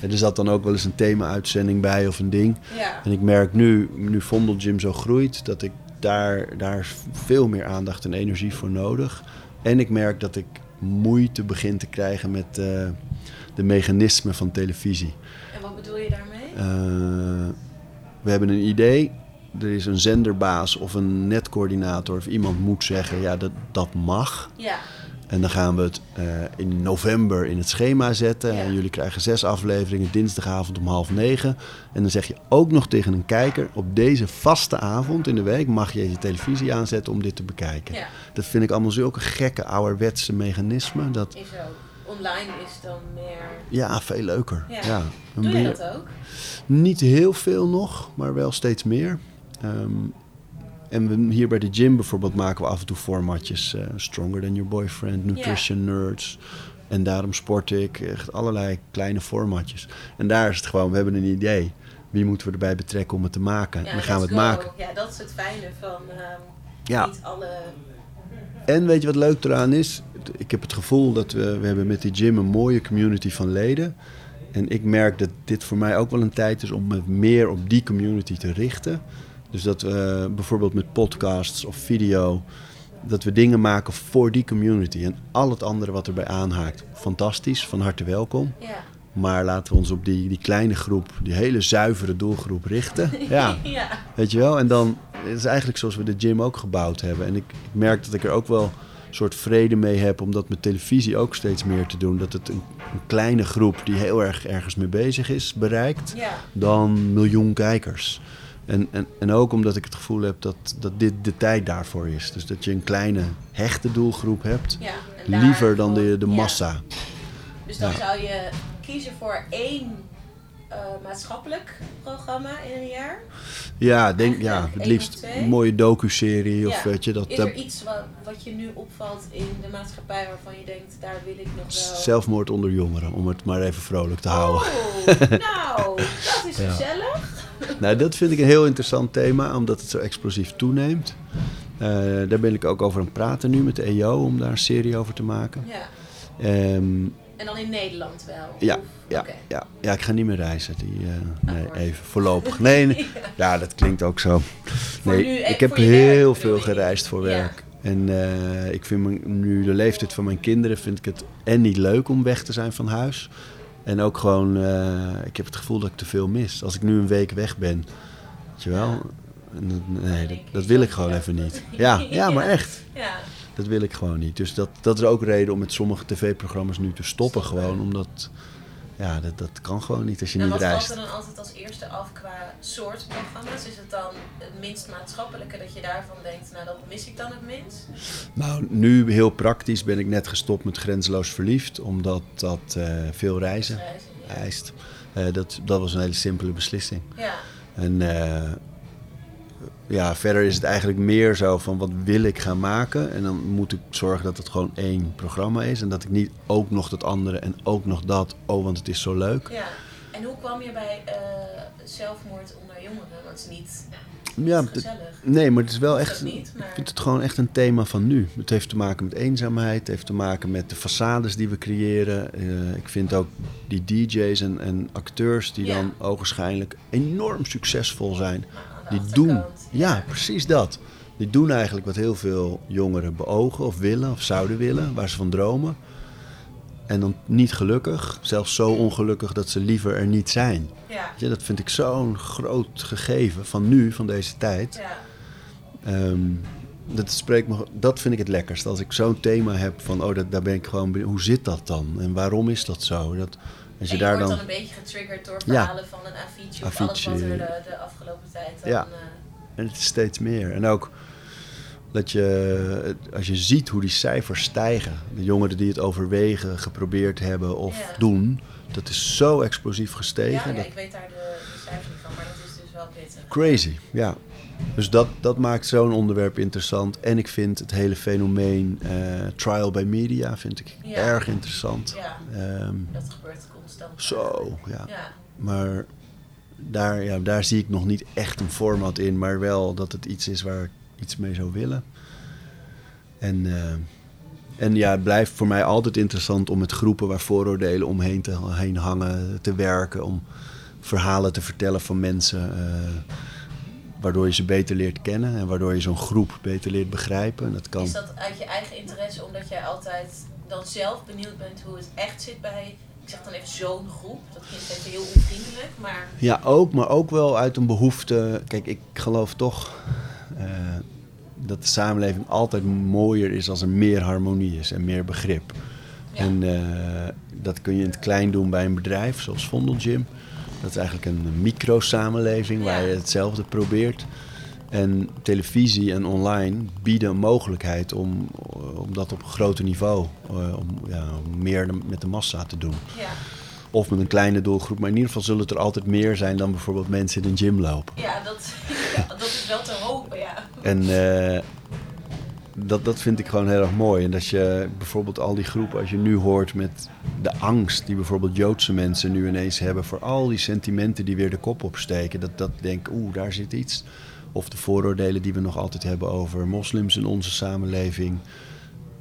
En er zat dan ook wel eens een thema-uitzending bij of een ding. Ja, En ik merk nu, nu Vondelgym zo groeit, dat ik daar, daar veel meer aandacht en energie voor nodig. En ik merk dat ik moeite begin te krijgen met eh, de mechanismen van televisie. en wat bedoel je daarmee? Eh, we hebben een idee. Er is een zenderbaas of een netcoördinator of iemand moet zeggen, ja, dat, dat mag. Ja, En dan gaan we het eh, in november in het schema zetten. Ja. En jullie krijgen zes afleveringen dinsdagavond om half negen. En dan zeg je ook nog tegen een kijker... op deze vaste avond in de week mag je je televisie aanzetten om dit te bekijken. ja, Dat vind ik allemaal zulke gekke ouderwetse mechanismen. Dat, is ook. Online is dan meer... ja, veel leuker. Ja. Ja. Doe je meer- dat ook? Niet heel veel nog, maar wel steeds meer. Ehm, en we, hier bij de gym bijvoorbeeld maken we af en toe formatjes. eh, Stronger Than Your Boyfriend, Nutrition Nerds. En daarom sport ik. Echt allerlei kleine formatjes. En daar is het gewoon, we hebben een idee. Wie moeten we erbij betrekken om het te maken? en dan gaan we het go. maken. Ja, dat is het fijne van ehm, Ja. niet alle... En weet je wat leuk eraan is? Ik heb het gevoel dat we, we hebben met die gym een mooie community van leden. En ik merk dat dit voor mij ook wel een tijd is om me meer op die community te richten. Dus dat we bijvoorbeeld met podcasts of video, dat we dingen maken voor die community. En al het andere wat erbij aanhaakt, fantastisch, van harte welkom. Ja. Maar laten we ons op die, die kleine groep, die hele zuivere doelgroep richten. Ja, ja. weet je wel? En dan het is eigenlijk zoals we de gym ook gebouwd hebben. En ik, ik merk dat ik er ook wel een soort vrede mee heb om dat met televisie ook steeds meer te doen. Dat het een, een kleine groep die heel erg ergens mee bezig is, bereikt, Ja. dan miljoen kijkers. En, en, en ook omdat ik het gevoel heb dat, dat dit de tijd daarvoor is. Dus dat je een kleine hechte doelgroep hebt, Ja, liever dan de, de ja. massa. Dus dan zou je kiezen voor één maatschappelijk programma in een jaar. Ja, denk, ja het liefst een mooie docu-serie of weet je, dat, Is er iets wat, wat je nu opvalt in de maatschappij waarvan je denkt, daar wil ik nog wel... zelfmoord onder jongeren, om het maar even vrolijk te houden. Oh, nou, dat is Ja. gezellig. Nou, dat vind ik een heel interessant thema, omdat het zo explosief toeneemt. Eh, daar ben ik ook over aan het praten nu met de EO om daar een serie over te maken. Ja. Ehm, En dan in Nederland wel? ja, Of- ja, ja, ja, ik ga niet meer reizen. Die, eh, nee, hoor. even voorlopig. Nee, nee. ja, dat klinkt ook zo. Nee, nu, ik heb werk heel veel gereisd voor Ja. werk. En eh, ik vind mijn- nu de leeftijd van mijn kinderen vind ik het en niet leuk om weg te zijn van huis. En ook gewoon, eh, ik heb het gevoel dat ik te veel mis. Als ik nu een week weg ben, weet je wel. Nee, dat, dat wil ik gewoon even niet. Ja, ja, maar echt. Ja. Dat wil ik gewoon niet. Dus dat, dat is ook reden om met sommige tv-programma's nu te stoppen. Gewoon omdat, ja, dat, dat kan gewoon niet als je En niet wat valt reist. er dan altijd als eerste af qua soort programma's? Is het dan het minst maatschappelijke dat je daarvan denkt, nou dat mis ik dan het minst? Nou, nu heel praktisch ben ik net gestopt met Grenzeloos Verliefd. Omdat dat eh, veel reizen Reizen, ja. eist. Eh, dat, dat was een hele simpele beslissing. Ja, En eh, ja, verder is het eigenlijk meer zo van wat wil ik gaan maken. En dan moet ik zorgen dat het gewoon één programma is. En dat ik niet ook nog dat andere en ook nog dat. Oh, want het is zo leuk. ja. En hoe kwam je bij eh, zelfmoord onder jongeren? Want het is niet Ja, nee, maar het is wel Dat echt... niet, maar- Ik vind het gewoon echt een thema van nu. Het heeft te maken met eenzaamheid. Het heeft te maken met de façades die we creëren. Eh, ik vind ook die DJ's en, en acteurs die Ja. dan ogenschijnlijk enorm succesvol zijn. Die doen, ja, precies dat. Die doen eigenlijk wat heel veel jongeren beogen of willen of zouden willen, waar ze van dromen. En dan niet gelukkig, zelfs zo ongelukkig dat ze liever er niet zijn. Ja, dat vind ik zo'n groot gegeven van nu, van deze tijd. ja. Ehm, dat, spreekt me, dat vind ik het lekkerst. Als ik zo'n thema heb van, oh, dat, daar ben ik gewoon. Hoe zit dat dan? En waarom is dat zo? Dat, als je je daar wordt dan... dan een beetje getriggerd door verhalen van een Avicii of alles wat er de, de afgelopen tijd dan... Ja. eh, En het is steeds meer. En ook dat je, als je ziet hoe die cijfers stijgen, de jongeren die het overwegen, geprobeerd hebben of Ja. doen, dat is zo explosief gestegen. ja, ik weet daar de, de cijfers niet van, maar dat is dus wel pittig. crazy, ja. Dus dat, dat maakt zo'n onderwerp interessant. En ik vind het hele fenomeen eh, trial by media vind ik Ja. erg interessant. Ja, Ehm, dat gebeurt zo, ja. Ja, Maar daar, ja, daar zie ik nog niet echt een format in, maar wel dat het iets is waar ik iets mee zou willen. En, eh, en ja, het blijft voor mij altijd interessant om met groepen waar vooroordelen omheen te, heen hangen te werken. Om verhalen te vertellen van mensen. eh, waardoor je ze beter leert kennen en waardoor je zo'n groep beter leert begrijpen. En dat kan. Is dat uit je eigen interesse, omdat jij altijd dan zelf benieuwd bent hoe het echt zit bij, zeg dan even zo'n groep, dat klinkt even heel onvriendelijk, maar Ja, ook, maar ook wel uit een behoefte. Kijk, ik geloof toch eh, dat de samenleving altijd mooier is als er meer harmonie is en meer begrip. Ja. En eh, dat kun je in het klein doen bij een bedrijf zoals Vondelgym. Dat is eigenlijk een micro-samenleving waar Ja. je hetzelfde probeert. En televisie en online bieden een mogelijkheid om, om dat op een groter niveau, eh, om, ja, om meer de- met de massa te doen. ja, Of met een kleine doelgroep. Maar in ieder geval zullen het er altijd meer zijn dan bijvoorbeeld mensen in een gym lopen. ja, dat, ja, dat is wel te hopen, ja. En eh, dat, dat vind ik gewoon heel erg mooi. En dat je bijvoorbeeld al die groepen, als je nu hoort met de angst die bijvoorbeeld Joodse mensen nu ineens hebben voor al die sentimenten die weer de kop opsteken. Dat dat denk, oeh, daar zit iets. Of de vooroordelen die we nog altijd hebben over moslims in onze samenleving.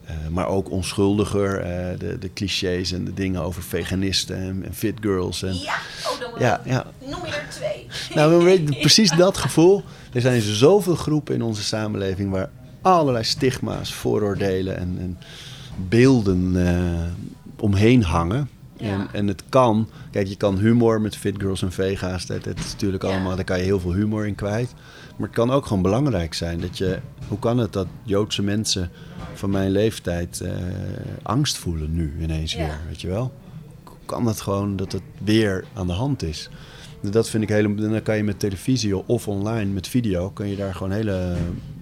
Eh, maar ook onschuldiger. eh, de, de clichés en de dingen over veganisten en, en fit girls. En, Ja, oh, dan ja, ja. noem je er twee. Nou, precies dat gevoel. Er zijn zoveel groepen in onze samenleving waar allerlei stigma's, vooroordelen en, en beelden eh, omheen hangen. Ja. En, en het kan, kijk, je kan humor met fit girls en vega's. Dat, dat is natuurlijk allemaal, daar kan je heel veel humor in kwijt. Maar het kan ook gewoon belangrijk zijn dat je, hoe kan het dat Joodse mensen van mijn leeftijd eh, angst voelen nu ineens Ja. weer, weet je wel? Hoe kan het gewoon dat het weer aan de hand is? Dat vind ik hele. Dan kan je met televisie of online met video. kan je daar gewoon hele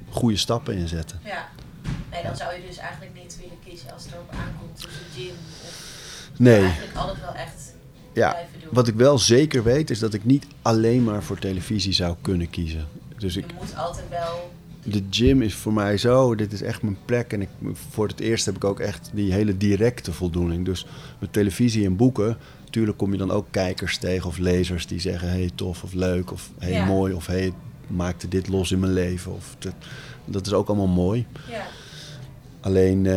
goede stappen in zetten. Ja. Nee, dan zou je dus eigenlijk niet willen kiezen als het erop aankomt gym of Nee, eigenlijk alles wel echt ja. blijven doen. Wat ik wel zeker weet is dat ik niet alleen maar voor televisie zou kunnen kiezen. Dus ik, Je moet altijd wel... de gym is voor mij zo, dit is echt mijn plek. En ik, voor het eerst heb ik ook echt die hele directe voldoening. Dus met televisie en boeken, natuurlijk kom je dan ook kijkers tegen of lezers die zeggen: hey, tof of leuk of hey, Ja. mooi of hey, maakte dit los in mijn leven. Of dat, dat is ook allemaal mooi. Ja. Alleen eh,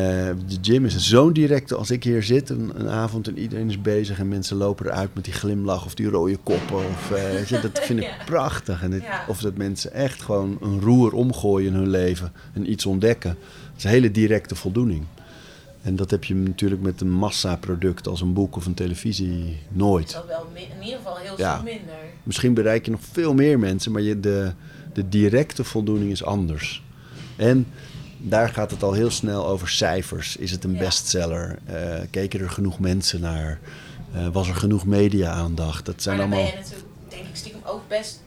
de gym is zo'n directe. Als ik hier zit een, een avond en iedereen is bezig en mensen lopen eruit met die glimlach of die rode koppen. Of, eh, dat vind ik Ja. prachtig. En dit- Ja. Of dat mensen echt gewoon een roer omgooien in hun leven en iets ontdekken. Dat is een hele directe voldoening. En dat heb je natuurlijk met een massaproduct als een boek of een televisie nooit. Dat wel in ieder geval heel Ja. veel minder. Misschien bereik je nog veel meer mensen, maar je, de, de directe voldoening is anders. En daar gaat het al heel snel over cijfers. Is het een bestseller? Eh, keken er genoeg mensen naar? Eh, was er genoeg media-aandacht? Dat zijn maar allemaal. ben je natuurlijk, denk ik, stiekem ook best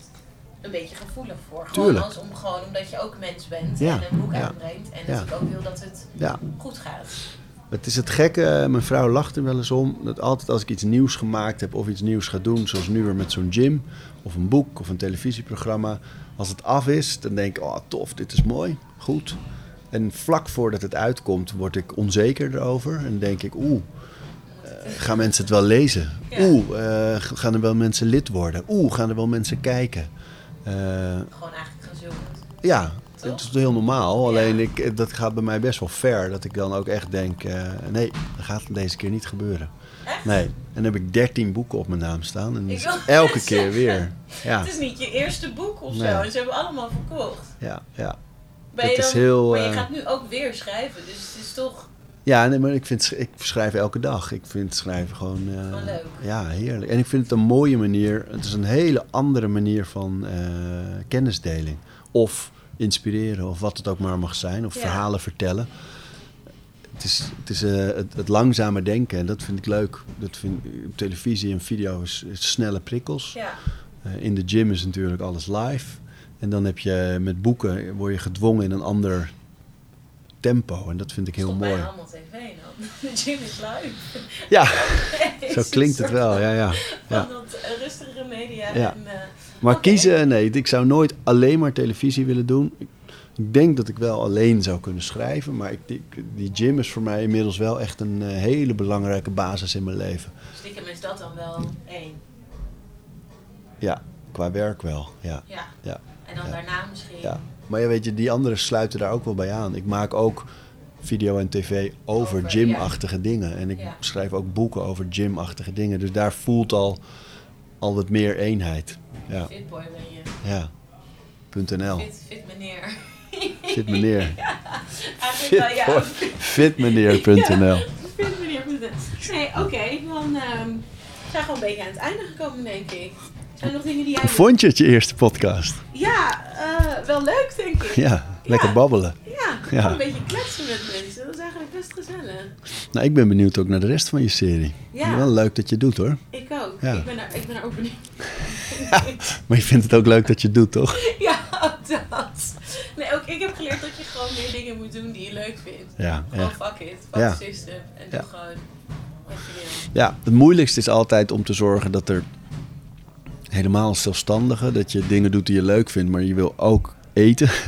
een beetje gevoelig voor. Tuurlijk. Gewoon, om, gewoon omdat je ook mens bent Ja, en een boek ja. uitbrengt. En Ja. natuurlijk ook wil dat het goed gaat. het is het gekke. eh, Mijn vrouw lacht er wel eens om. Dat altijd als ik iets nieuws gemaakt heb of iets nieuws ga doen, zoals nu weer met zo'n gym of een boek of een televisieprogramma. Als het af is, dan denk ik: oh tof, dit is mooi, goed. En vlak voordat het uitkomt, word ik onzeker erover. En denk ik: oeh, eh, gaan mensen het wel lezen? Oeh, eh, gaan er wel mensen lid worden? Oeh, gaan er wel mensen kijken? Eh, Gewoon eigenlijk gaan zoeken. ja, Toch? het is heel normaal. Alleen ik, dat gaat bij mij best wel ver. Dat ik dan ook echt denk: nee, dat gaat deze keer niet gebeuren. Echt? Nee. En dan heb ik 13 boeken op mijn naam staan. En elke keer zeggen. weer. Ja, Het is niet je eerste boek of Nee. zo. En ze hebben allemaal verkocht. ja, ja. Ben je is heel, maar je eh, gaat nu ook weer schrijven. Dus het is toch... Ja, nee, maar ik, vind, ik schrijf elke dag. Ik vind schrijven gewoon... Gewoon leuk. Ja, heerlijk. En ik vind het een mooie manier. Het is een hele andere manier van eh, kennisdeling. Of inspireren, of wat het ook maar mag zijn. Of Ja. verhalen vertellen. Het is, het, is het, het langzame denken en dat vind ik leuk. Dat vind, televisie en video is, is snelle prikkels. Ja. In de gym is natuurlijk alles live. En dan heb je met boeken word je gedwongen in een ander tempo. En dat vind ik heel Stop mooi. allemaal tv dan. De gym is live. Ja, zo klinkt het wel. Ja, ja. Van ja. dat rustigere media. Ja. En, eh, Maar kiezen, nee, ik zou nooit alleen maar televisie willen doen. Ik, denk dat ik wel alleen zou kunnen schrijven. Maar ik, die, die gym is voor mij inmiddels wel echt een eh, hele belangrijke basis in mijn leven. stiekem is dat dan wel één. Ja, qua werk wel. Ja, Ja. ja. En dan Ja. daarna misschien. Ja, maar ja, weet je, die anderen sluiten daar ook wel bij aan. Ik maak ook video en tv over, Over, gymachtige dingen. En ik Ja. schrijf ook boeken over gymachtige dingen. Dus daar voelt al, al wat meer eenheid. Ja, Fitboy ben je. ja. .nl. Fit, fit meneer. Fit meneer. Wel, ja. Fitmeneer.nl. Fit meneer. Nee, oké. Dan ehm zijn we gewoon een beetje aan het einde gekomen, denk ik. Nog dingen die jij... Hoe vond je het je eerste podcast? Ja, eh, wel leuk, denk ik. Ja, lekker Ja. babbelen. Ja, Ja. een beetje kletsen met mensen. Dat is eigenlijk best gezellig. Nou, ik ben benieuwd ook naar de rest van je serie. Ja. Wel leuk dat je het doet hoor. Ik ook. Ja. Ik, ben er, ik ben er ook benieuwd. Maar je vindt het ook leuk dat je het doet, toch? ja, dat. Nee, ook ik heb geleerd dat je gewoon meer dingen moet doen die je leuk vindt. Ja, Gewoon echt. fuck it, fuck Ja. system. En Ja. doe gewoon wat je wil. Ja, het moeilijkste is altijd om te zorgen dat er helemaal zelfstandige, dat je dingen doet die je leuk vindt, maar je wil ook eten.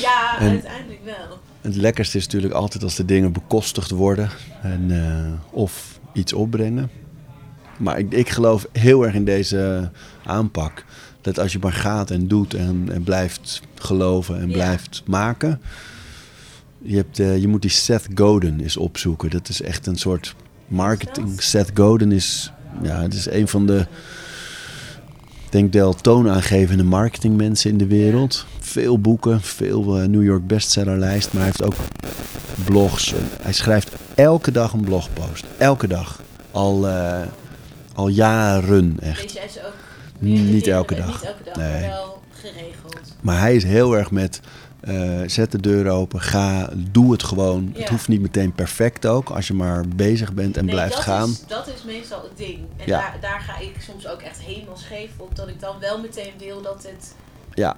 Ja, En- uiteindelijk wel. Het lekkerste is natuurlijk altijd als de dingen bekostigd worden en, eh, of iets opbrengen. Maar ik, ik geloof heel erg in deze aanpak. Dat als je maar gaat en doet en, en blijft geloven en Ja. blijft maken, Je, hebt, eh, je moet die Seth Godin eens opzoeken. Dat is echt een soort marketing. Seth Godin is, ja, het is een van de, denk wel toonaangevende marketingmensen in de wereld. Veel boeken, veel eh, New York bestsellerlijst, maar hij heeft ook blogs. Hij schrijft elke dag een blogpost. Elke dag. Al, eh, al jaren echt. Lees jij ze ook? Niet elke dag. Niet elke dag, Nee. maar wel geregeld. Maar hij is heel erg met eh, zet de deur open, ga, doe het gewoon. Ja. Het hoeft niet meteen perfect ook, als je maar bezig bent en Nee, blijft dat gaan. Is, dat is meestal het ding. En Ja. daar, daar ga ik soms ook echt helemaal scheef op. Dat ik dan wel meteen wil dat het Ja,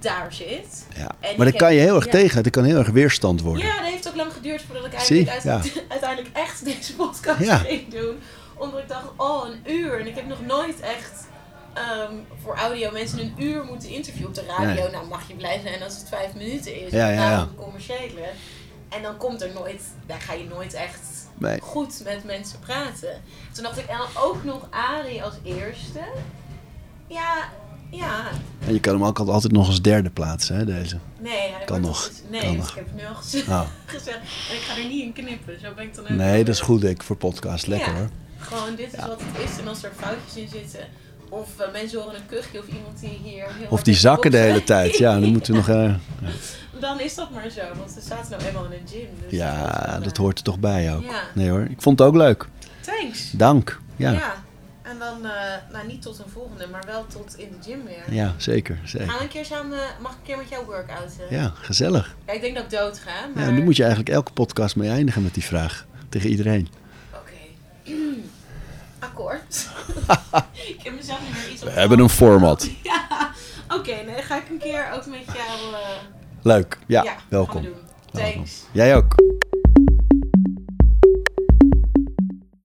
daar zit. ja. En maar dat kan je heel erg tegen. Dat kan heel erg weerstand worden. Ja, dat heeft ook lang geduurd voordat ik Zie, eigenlijk uit- uiteindelijk echt deze podcast ging doen. Omdat ik dacht, oh, een uur. En ik heb nog nooit echt ehm, voor audio mensen een uur moeten interviewen op de radio. Nee. Nou, mag je blij zijn als het vijf minuten is. Ja, ja, commerciële. En dan komt er nooit, daar ga je nooit echt Nee. goed met mensen praten. Toen dacht ik, en dan ook nog Arie als eerste. Ja, ja. En je kan hem ook altijd nog als derde plaatsen, hè, deze. Nee, hij Kan nog. altijd- Nee, Kan nog. ik heb het nu al gezegd. Oh. gezegd. En ik ga er niet in knippen. Zo ben ik dan ook. Nee, dat is goed, ik, voor podcast. Lekker Ja. hoor. Gewoon, dit is Ja. wat het is. En als er foutjes in zitten. Of eh, mensen horen een kuchje of iemand die hier heel Of die zakken de hele tijd. Ja, dan moeten we nog... eh, Dan is dat maar zo. Want ze zaten nou eenmaal in een gym. Dus ja, dat eh, hoort er toch bij ook. Ja. Nee hoor, ik vond het ook leuk. Thanks. Dank. Ja. Ja, En dan, nou niet tot een volgende, maar wel tot in de gym weer. ja zeker. Gaan zeker. we een keer samen, mag ik een keer met jou workouten? Ja, gezellig. Ja, ik denk dat ik dood ga, maar... Ja, nu moet je eigenlijk elke podcast mee eindigen met die vraag. Tegen iedereen. Oké. Akkoord. ik heb mezelf niet meer iets op We hebben een format. Ja, oké. nee, dan ga ik een keer ook met jou... eh, Leuk. Ja, ja, gaan we welkom. doen. Welkom. Thanks. Jij ook.